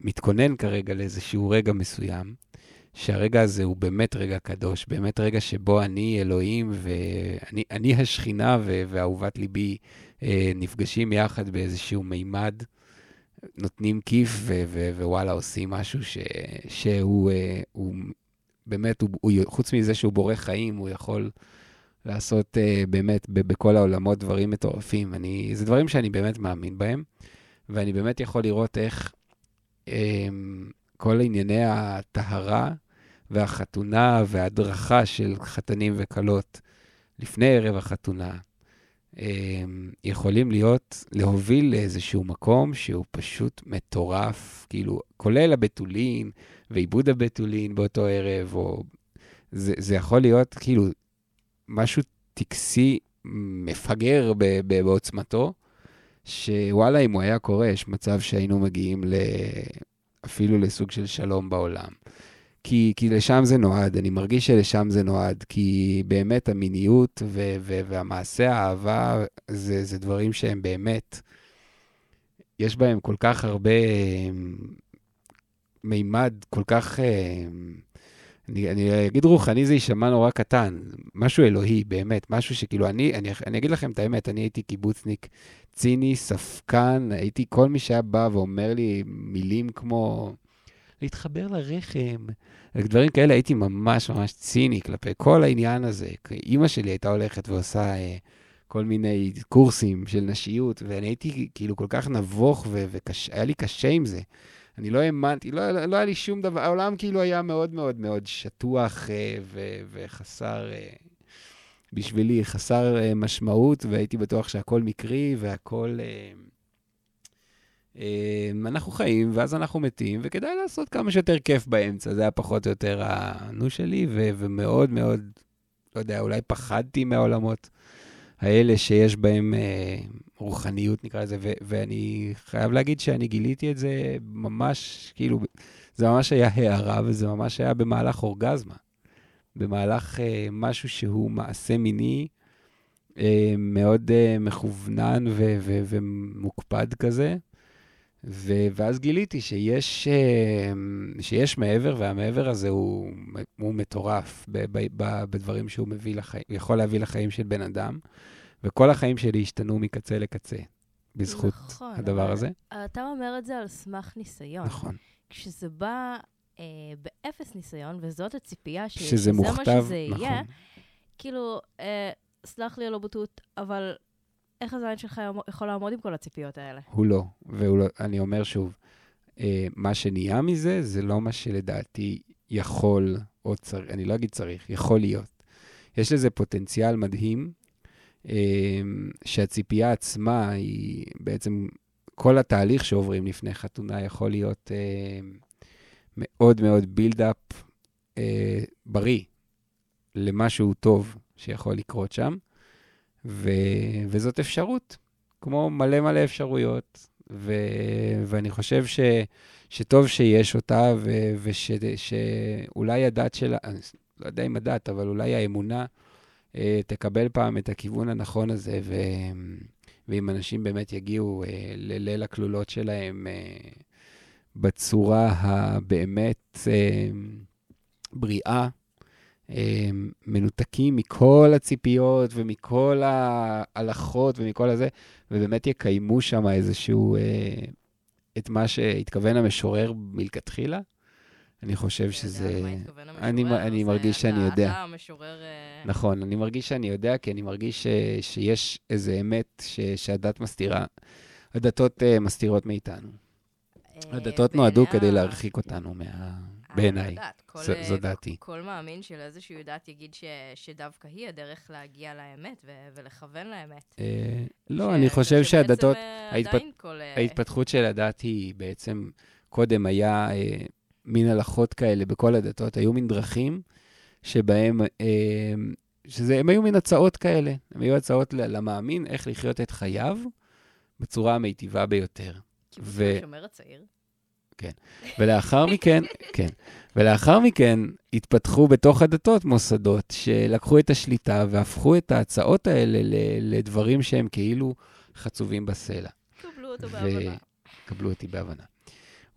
מתכונן כרגע לאיזשהו רגע מסוים, שהרגע הזה הוא באמת רגע קדוש, באמת רגע שבו אני אלוהים ואני השכינה ואהובת ליבי אה, נפגשים יחד באיזשהו מימד, נותנים כיף ווואלה, עושים משהו ש, שהוא אה, הוא, באמת, הוא, הוא, חוץ מזה שהוא בורא חיים, הוא יכול לעשות אה, באמת בכל העולמות דברים מטורפים. אני, זה דברים שאני באמת מאמין בהם, ואני באמת יכול לראות איך... כל ענייני הטהרה והחתונה וההדרכה של חתנים וכלות לפני ערב החתונה, יכולים להיות, להוביל לאיזשהו מקום שהוא פשוט מטורף, כאילו, כולל הבתולין ועיבוד הבתולין באותו ערב, או... זה, זה יכול להיות כאילו משהו טקסי מפגר ב, ב, בעוצמתו, שוואלה, אם הוא היה קורה, יש מצב שהיינו מגיעים ל... אפילו לסוג של שלום בעולם. כי, כי לשם זה נועד, אני מרגיש שלשם זה נועד, כי באמת המיניות ו- ו- והמעשה האהבה זה, זה דברים שהם באמת, יש בהם כל כך הרבה אמ, מימד, כל כך, אמ, אני, אני אגיד רוחני זה יישמע נורא קטן, משהו אלוהי, באמת, משהו שכאילו, אני, אני, אני אגיד לכם את האמת, אני הייתי קיבוצניק ציני, ספקן, הייתי, כל מי שהיה בא ואומר לי מילים כמו להתחבר לרחם, דברים כאלה, הייתי ממש ממש ציני כלפי כל העניין הזה. אימא שלי הייתה הולכת ועושה אה, כל מיני קורסים של נשיות, ואני הייתי כאילו כל כך נבוך, והיה לי קשה עם זה. אני לא האמנתי, לא, לא היה לי שום דבר, העולם כאילו היה מאוד מאוד מאוד שטוח אה, ו, וחסר, אה, בשבילי, חסר אה, משמעות, והייתי בטוח שהכל מקרי והכל... אה, אה, אנחנו חיים, ואז אנחנו מתים, וכדאי לעשות כמה שיותר כיף באמצע. זה היה פחות או יותר הנו שלי, ו- ומאוד מאוד, לא יודע, אולי פחדתי מהעולמות האלה שיש בהם אה, רוחניות, נקרא לזה, ו- ואני חייב להגיד שאני גיליתי את זה ממש, כאילו, זה ממש היה הערה, וזה ממש היה במהלך אורגזמה. במהלך אה, משהו שהוא מעשה מיני אה, מאוד אה, מכוונן ו- ו- ומוקפד כזה. ו- ואז גיליתי שיש, אה, שיש מעבר, והמעבר הזה הוא, הוא מטורף ב- ב- ב- בדברים שהוא מביא לחיים, יכול להביא לחיים של בן אדם, וכל החיים שלי השתנו מקצה לקצה בזכות נכון, הדבר הזה. אתה אומר את זה על סמך ניסיון. נכון. כשזה בא אה, באפס ניסיון, וזאת הציפייה ש- שזה שזה מוכתב, מה שזה נכון. יהיה, כאילו, אה, סלח לי על הבוטות, אבל איך הזין שלך יכול לעמוד עם כל הציפיות האלה? הוא לא, ואני אומר שוב, אה, מה שנהיה מזה, זה לא מה שלדעתי יכול, או צריך, אני לא אגיד צריך, יכול להיות. יש לזה פוטנציאל מדהים, אה, שהציפייה עצמה היא בעצם, כל התהליך שעוברים לפני חתונה יכול להיות אה, מאוד מאוד בילדאפ בריא למשהו טוב שיכול לקרות שם. ו... וזאת אפשרות, כמו מלא מלא אפשרויות. ו... ואני חושב ש... שטוב שיש אותה, ו... ושאולי הדת שלה, לא יודע אם הדת, אבל אולי האמונה אה, תקבל פעם את הכיוון הנכון הזה, ו... ואם אנשים באמת יגיעו אה, לליל הכלולות שלהם אה, בצורה הבאמת אה, בריאה, מנותקים מכל הציפיות ומכל ההלכות ומכל הזה, ובאמת יקיימו שם איזשהו, אה, את מה שהתכוון המשורר מלכתחילה. אני חושב שזה... אני, אני מרגיש שאני יודע. אתה המשורר... אה, נכון, אני מרגיש שאני יודע, כי אני מרגיש ש, שיש איזה אמת שהדת מסתירה, הדתות מסתירות מאיתנו. אה, הדתות נועדו כדי להרחיק אותנו מה... בעיניי. זו, זו דעתי. כל מאמין של איזושהי דת יגיד ש, שדווקא היא הדרך להגיע לאמת ו, ולכוון לאמת. אה, לא, ש, אני חושב שהדתות, ההתפת... כל... ההתפתחות של הדת היא בעצם, קודם היה אה, מין הלכות כאלה בכל הדתות, היו מין דרכים שבהם, אה, שזה, הם היו מין הצעות כאלה, הם היו הצעות למאמין איך לחיות את חייו בצורה המיטיבה ביותר. ו... השומר הצעיר. כן. ולאחר מכן, כן. ולאחר מכן התפתחו בתוך הדתות מוסדות שלקחו את השליטה והפכו את ההצעות האלה לדברים שהם כאילו חצובים בסלע. קבלו אותו בהבנה. קבלו אותי בהבנה.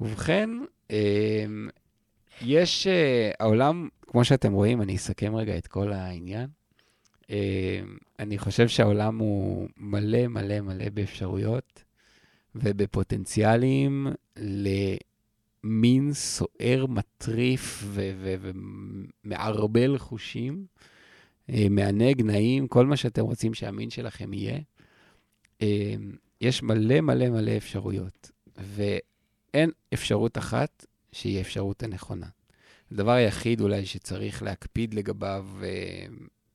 ובכן, אמ, יש, אה, העולם, כמו שאתם רואים, אני אסכם רגע את כל העניין. אמ, אני חושב שהעולם הוא מלא מלא מלא באפשרויות ובפוטנציאלים למין סוער, מטריף ומערבל חושים, אה, מענג, נעים, כל מה שאתם רוצים שהמין שלכם יהיה. אה, יש מלא מלא מלא אפשרויות, ואין אפשרות אחת שהיא האפשרות הנכונה. הדבר היחיד אולי שצריך להקפיד לגביו, אה,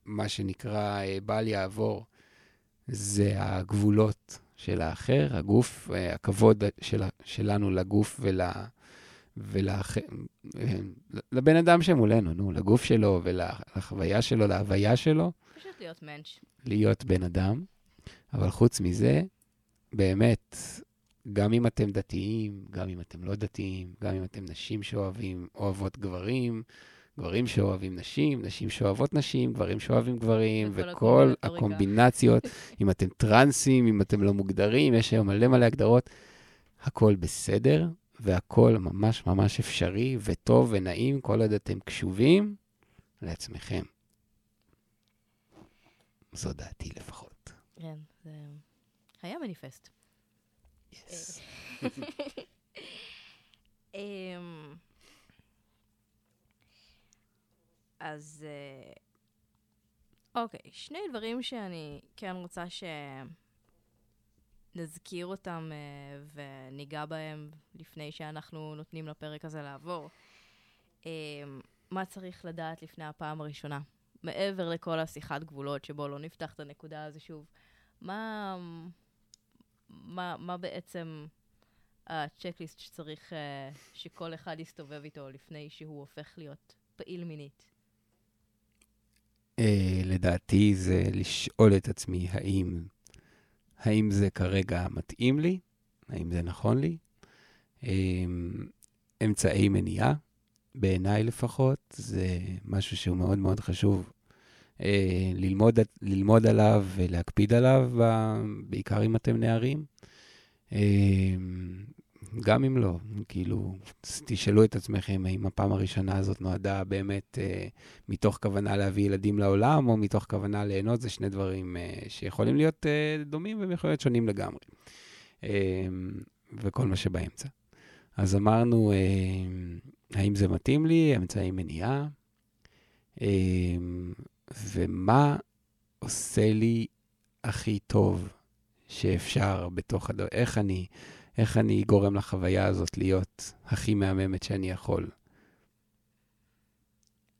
מה שנקרא בל יעבור, זה הגבולות של האחר, הגוף, אה, הכבוד של, שלנו לגוף ול... ולבן ול, אדם שמולנו, נו, לגוף שלו ולחוויה שלו, להוויה שלו. פשוט להיות מענץ'. להיות בן אדם. אבל חוץ מזה, באמת, גם אם אתם דתיים, גם אם אתם לא דתיים, גם אם אתם נשים שאוהבים, אוהבות גברים, גברים שאוהבים נשים, נשים שאוהבות נשים, גברים שאוהבים גברים, וכל הקומבינציות, <laughs> אם אתם טרנסים, אם אתם לא מוגדרים, יש היום מלא מלא הגדרות, הכל בסדר, והכול ממש ממש אפשרי וטוב ונעים כל עוד אתם קשובים לעצמכם. זו דעתי לפחות. כן, זה היה מניפסט. Yes. <laughs> אז אה, אוקיי, שני דברים שאני כן רוצה שנזכיר אותם אה, וניגע בהם לפני שאנחנו נותנים לפרק הזה לעבור. אמ, מה צריך לדעת לפני הפעם הראשונה? מעבר לכל השיחת גבולות, שבו לא נפתח את הנקודה הזו שוב, מה, מה, מה בעצם הצ'קליסט שצריך שכל אחד יסתובב איתו לפני שהוא הופך להיות פעיל מינית? לדעתי זה לשאול את עצמי האם, האם זה כרגע מתאים לי, האם זה נכון לי. Um, אמצעי מניעה, בעיניי לפחות, זה משהו שהוא מאוד מאוד חשוב uh, ללמוד, ללמוד עליו ולהקפיד עליו, בעיקר אם אתם נערים. גם אם לא, כאילו, תשאלו את עצמכם האם הפעם הראשונה הזאת נועדה באמת אה, מתוך כוונה להביא ילדים לעולם, או מתוך כוונה ליהנות, זה שני דברים אה, שיכולים להיות אה, דומים והם יכולים להיות שונים לגמרי. אה, וכל מה שבאמצע. אז אמרנו, אה, האם זה מתאים לי, אמצעי מניעה, אה, ומה עושה לי הכי טוב שאפשר בתוך הדבר, איך אני... איך אני גורם לחוויה הזאת להיות הכי מהממת שאני יכול.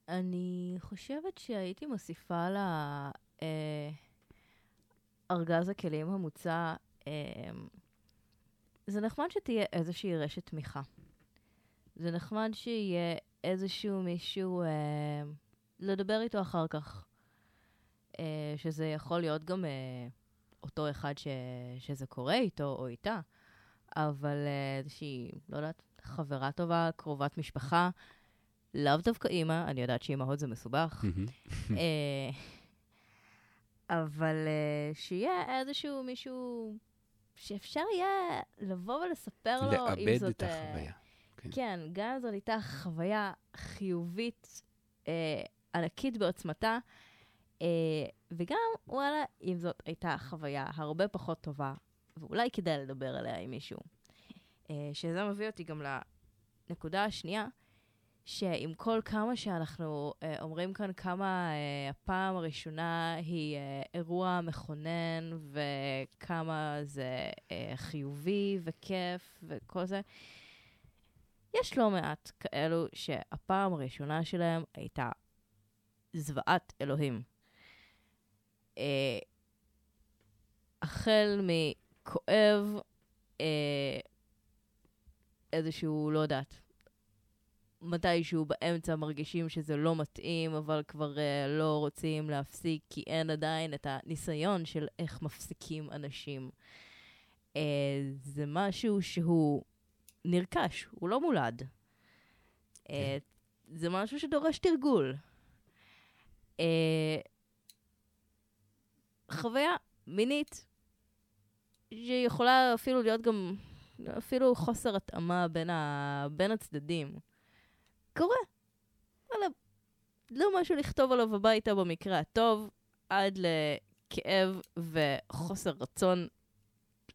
אני חושבת שהייתי מוסיפה לארגז אה, הכלים המוצע, אה, זה נחמד שתהיה איזושהי רשת תמיכה. זה נחמד שיהיה איזשהו מישהו אה, לדבר איתו אחר כך. אה, שזה יכול להיות גם אה, אותו אחד ש, שזה קורה איתו או איתה. אבל אה, איזושהי, לא יודעת, חברה טובה, קרובת משפחה, לאו דווקא אימא, אני יודעת שאימהות זה מסובך, אה, אבל אה, שיהיה איזשהו מישהו שאפשר יהיה לבוא ולספר לו אם זאת... לאבד את החוויה. כן. כן, גם אם זאת הייתה חוויה חיובית אה, ענקית בעוצמתה, אה, וגם, וואלה, אם זאת הייתה חוויה הרבה פחות טובה, ואולי כדאי לדבר עליה עם מישהו. Uh, שזה מביא אותי גם לנקודה השנייה, שעם כל כמה שאנחנו uh, אומרים כאן כמה uh, הפעם הראשונה היא uh, אירוע מכונן וכמה זה uh, חיובי וכיף וכל זה, יש לא מעט כאלו שהפעם הראשונה שלהם הייתה זוועת אלוהים. Uh, החל מ... כואב, אה, איזשהו, לא יודעת, מתישהו באמצע מרגישים שזה לא מתאים, אבל כבר אה, לא רוצים להפסיק, כי אין עדיין את הניסיון של איך מפסיקים אנשים. אה, זה משהו שהוא נרכש, הוא לא מולד. אה, כן. זה משהו שדורש תרגול. אה, חוויה מינית שיכולה אפילו להיות גם, אפילו חוסר התאמה בין, ה, בין הצדדים. קורה. וואלה, לא משהו לכתוב עליו הביתה במקרה הטוב, עד לכאב וחוסר רצון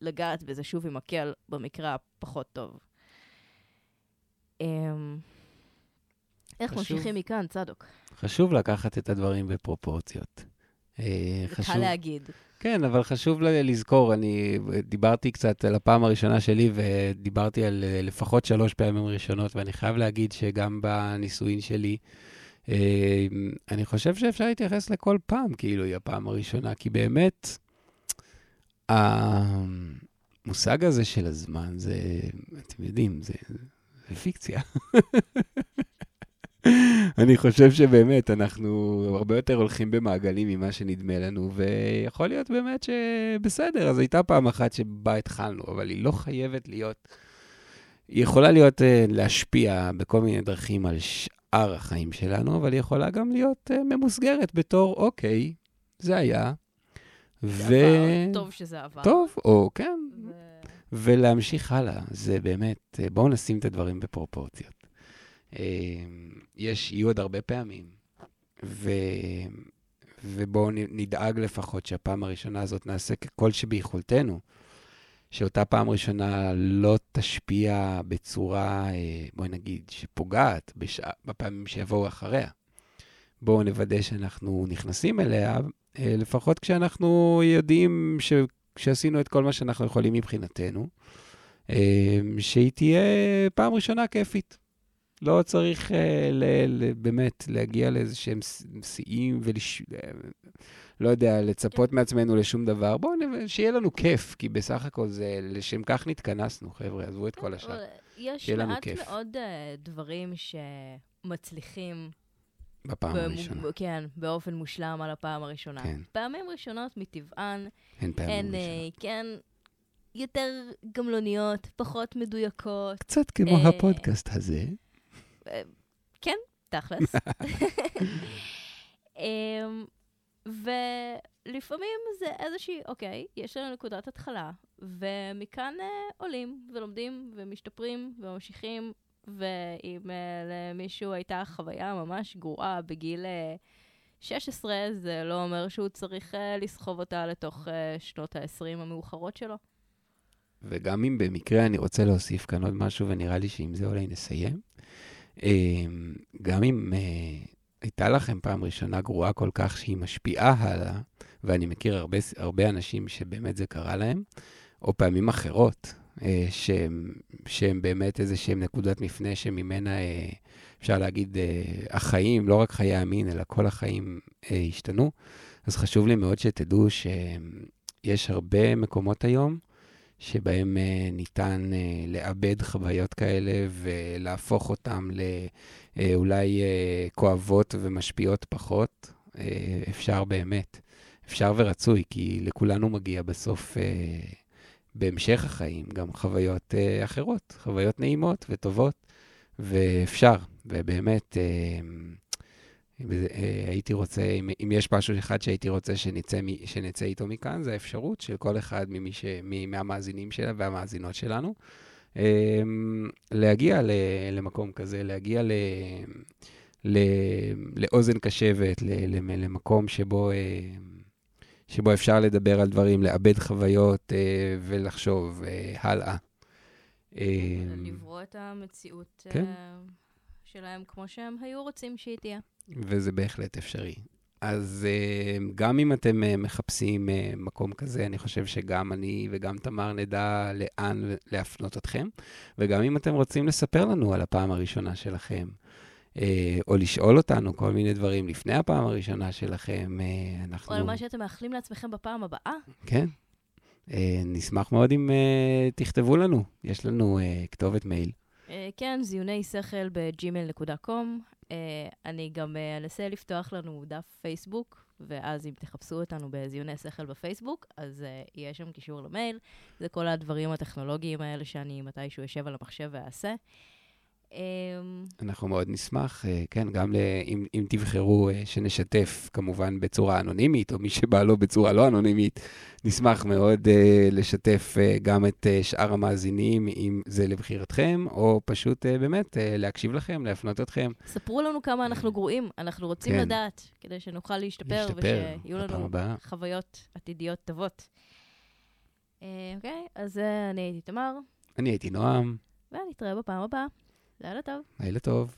לגעת בזה שוב עם מקל במקרה הפחות טוב. אמ, איך חשוב, ממשיכים מכאן, צדוק? חשוב לקחת את הדברים בפרופורציות. אה, חשוב... קל להגיד. כן, אבל חשוב לזכור, אני דיברתי קצת על הפעם הראשונה שלי, ודיברתי על אה, לפחות שלוש פעמים ראשונות, ואני חייב להגיד שגם בנישואין שלי, אה, אני חושב שאפשר להתייחס לכל פעם כאילו היא הפעם הראשונה, כי באמת, המושג הזה של הזמן, זה, אתם יודעים, זה, זה פיקציה. <laughs> אני חושב שבאמת, אנחנו הרבה יותר הולכים במעגלים ממה שנדמה לנו, ויכול להיות באמת שבסדר, אז הייתה פעם אחת שבה התחלנו, אבל היא לא חייבת להיות... היא יכולה להיות, אה, להשפיע בכל מיני דרכים על שאר החיים שלנו, אבל היא יכולה גם להיות אה, ממוסגרת בתור, אוקיי, זה היה. ו... טוב שזה עבר. טוב, או כן. ו... ולהמשיך הלאה. זה באמת, אה, בואו נשים את הדברים בפרופורציות. אה, יש, יהיו עוד הרבה פעמים, ו... ובואו נדאג לפחות שהפעם הראשונה הזאת נעשה ככל שביכולתנו, שאותה פעם ראשונה לא תשפיע בצורה, אה, בואי נגיד, שפוגעת בשע... בפעמים שיבואו אחריה. בואו נוודא שאנחנו נכנסים אליה, אה, לפחות כשאנחנו יודעים ש... שעשינו את כל מה שאנחנו יכולים מבחינתנו, אה, שהיא תהיה פעם ראשונה כיפית. לא צריך ל... ל... באמת להגיע לאיזה שהם שיאים ולש... לא יודע, לצפות כן. מעצמנו לשום דבר. בואו, שיהיה לנו כיף, כי בסך הכל זה, לשם כך נתכנסנו, חבר'ה, עזבו את כל השאר. יש מעט מאוד uh, דברים שמצליחים... בפעם במ... הראשונה. כן, באופן מושלם על הפעם הראשונה. כן. פעמים ראשונות מטבען, הן פעמים הן, ראשונות. Uh, כן, יותר גמלוניות, פחות מדויקות. קצת כמו uh, הפודקאסט הזה. כן, תכלס. um, <laughs> ולפעמים זה איזושהי, אוקיי, יש לנו נקודת התחלה, ומכאן אה, עולים ולומדים ומשתפרים וממשיכים, ואם אה, למישהו הייתה חוויה ממש גרועה בגיל אה, 16, זה לא אומר שהוא צריך אה, לסחוב אותה לתוך אה, שנות ה-20 המאוחרות שלו. וגם אם במקרה אני רוצה להוסיף כאן עוד משהו, ונראה לי שעם זה אולי נסיים, אה, גם אם... אה, הייתה לכם פעם ראשונה גרועה כל כך שהיא משפיעה הלאה, ואני מכיר הרבה, הרבה אנשים שבאמת זה קרה להם, או פעמים אחרות, אה, שהם, שהם באמת איזה שהם נקודת מפנה שממנה, אה, אפשר להגיד, החיים, לא רק חיי המין, אלא כל החיים השתנו. אז חשוב לי מאוד שתדעו שיש הרבה מקומות היום שבהם ניתן לאבד חוויות כאלה ולהפוך אותם ל... אה, אה, כואבות ומשפיעות פחות, אה, אפשר באמת, אפשר ורצוי, כי לכולנו מגיע בסוף, בהמשך החיים, גם חוויות אחרות, חוויות נעימות וטובות, ואפשר, ובאמת, הייתי רוצה, אם, אם יש משהו אחד שהייתי רוצה שנצא, שנצא איתו מכאן, זה האפשרות של כל אחד ממי ש, מהמאזינים שלה והמאזינות שלנו, אמ, להגיע למקום כזה, להגיע ל... ל... לאוזן קשבת, ל... למקום שבו, אה, שבו אפשר לדבר על דברים, לאבד חוויות אה, ולחשוב אה, הלאה. אמ, לברוא את המציאות כן. שלהם כמו שהם היו רוצים שהיא תהיה. וזה בהחלט אפשרי. אז uh, גם אם אתם uh, מחפשים uh, מקום כזה, אני חושב שגם אני וגם תמר נדע לאן להפנות אתכם. וגם אם אתם רוצים לספר לנו על הפעם הראשונה שלכם, או לשאול אותנו כל מיני דברים לפני הפעם הראשונה שלכם, אנחנו... או על מה שאתם מאחלים לעצמכם בפעם הבאה. כן. נשמח מאוד אם תכתבו לנו, יש לנו כתובת מייל. כן, זיוני שכל בג'ימל.קום. Uh, אני גם uh, אנסה לפתוח לנו דף פייסבוק, ואז אם תחפשו אותנו בזיוני שכל בפייסבוק, אז uh, יהיה שם קישור למייל. זה כל הדברים הטכנולוגיים האלה שאני מתישהו אשב על המחשב ואעשה. אמ, אנחנו מאוד נשמח, אה, כן, גם אם, אם תבחרו אה, שנשתף, כמובן בצורה אנונימית, או מי שבא לו בצורה לא אנונימית, נשמח מאוד uh, לשתף גם את שאר המאזינים, אם זה לבחירתכם, או פשוט באמת להקשיב לכם, להפנות אתכם. ספרו לנו כמה אנחנו גרועים, אנחנו רוצים כן. לדעת, כדי שנוכל להשתפר, להשתפר ושיהיו לנו הבאה. חוויות עתידיות טובות. אוקיי, אז אני הייתי תמר. אני הייתי נועם. ונתראה בפעם הבאה. לילה טוב. לילה טוב.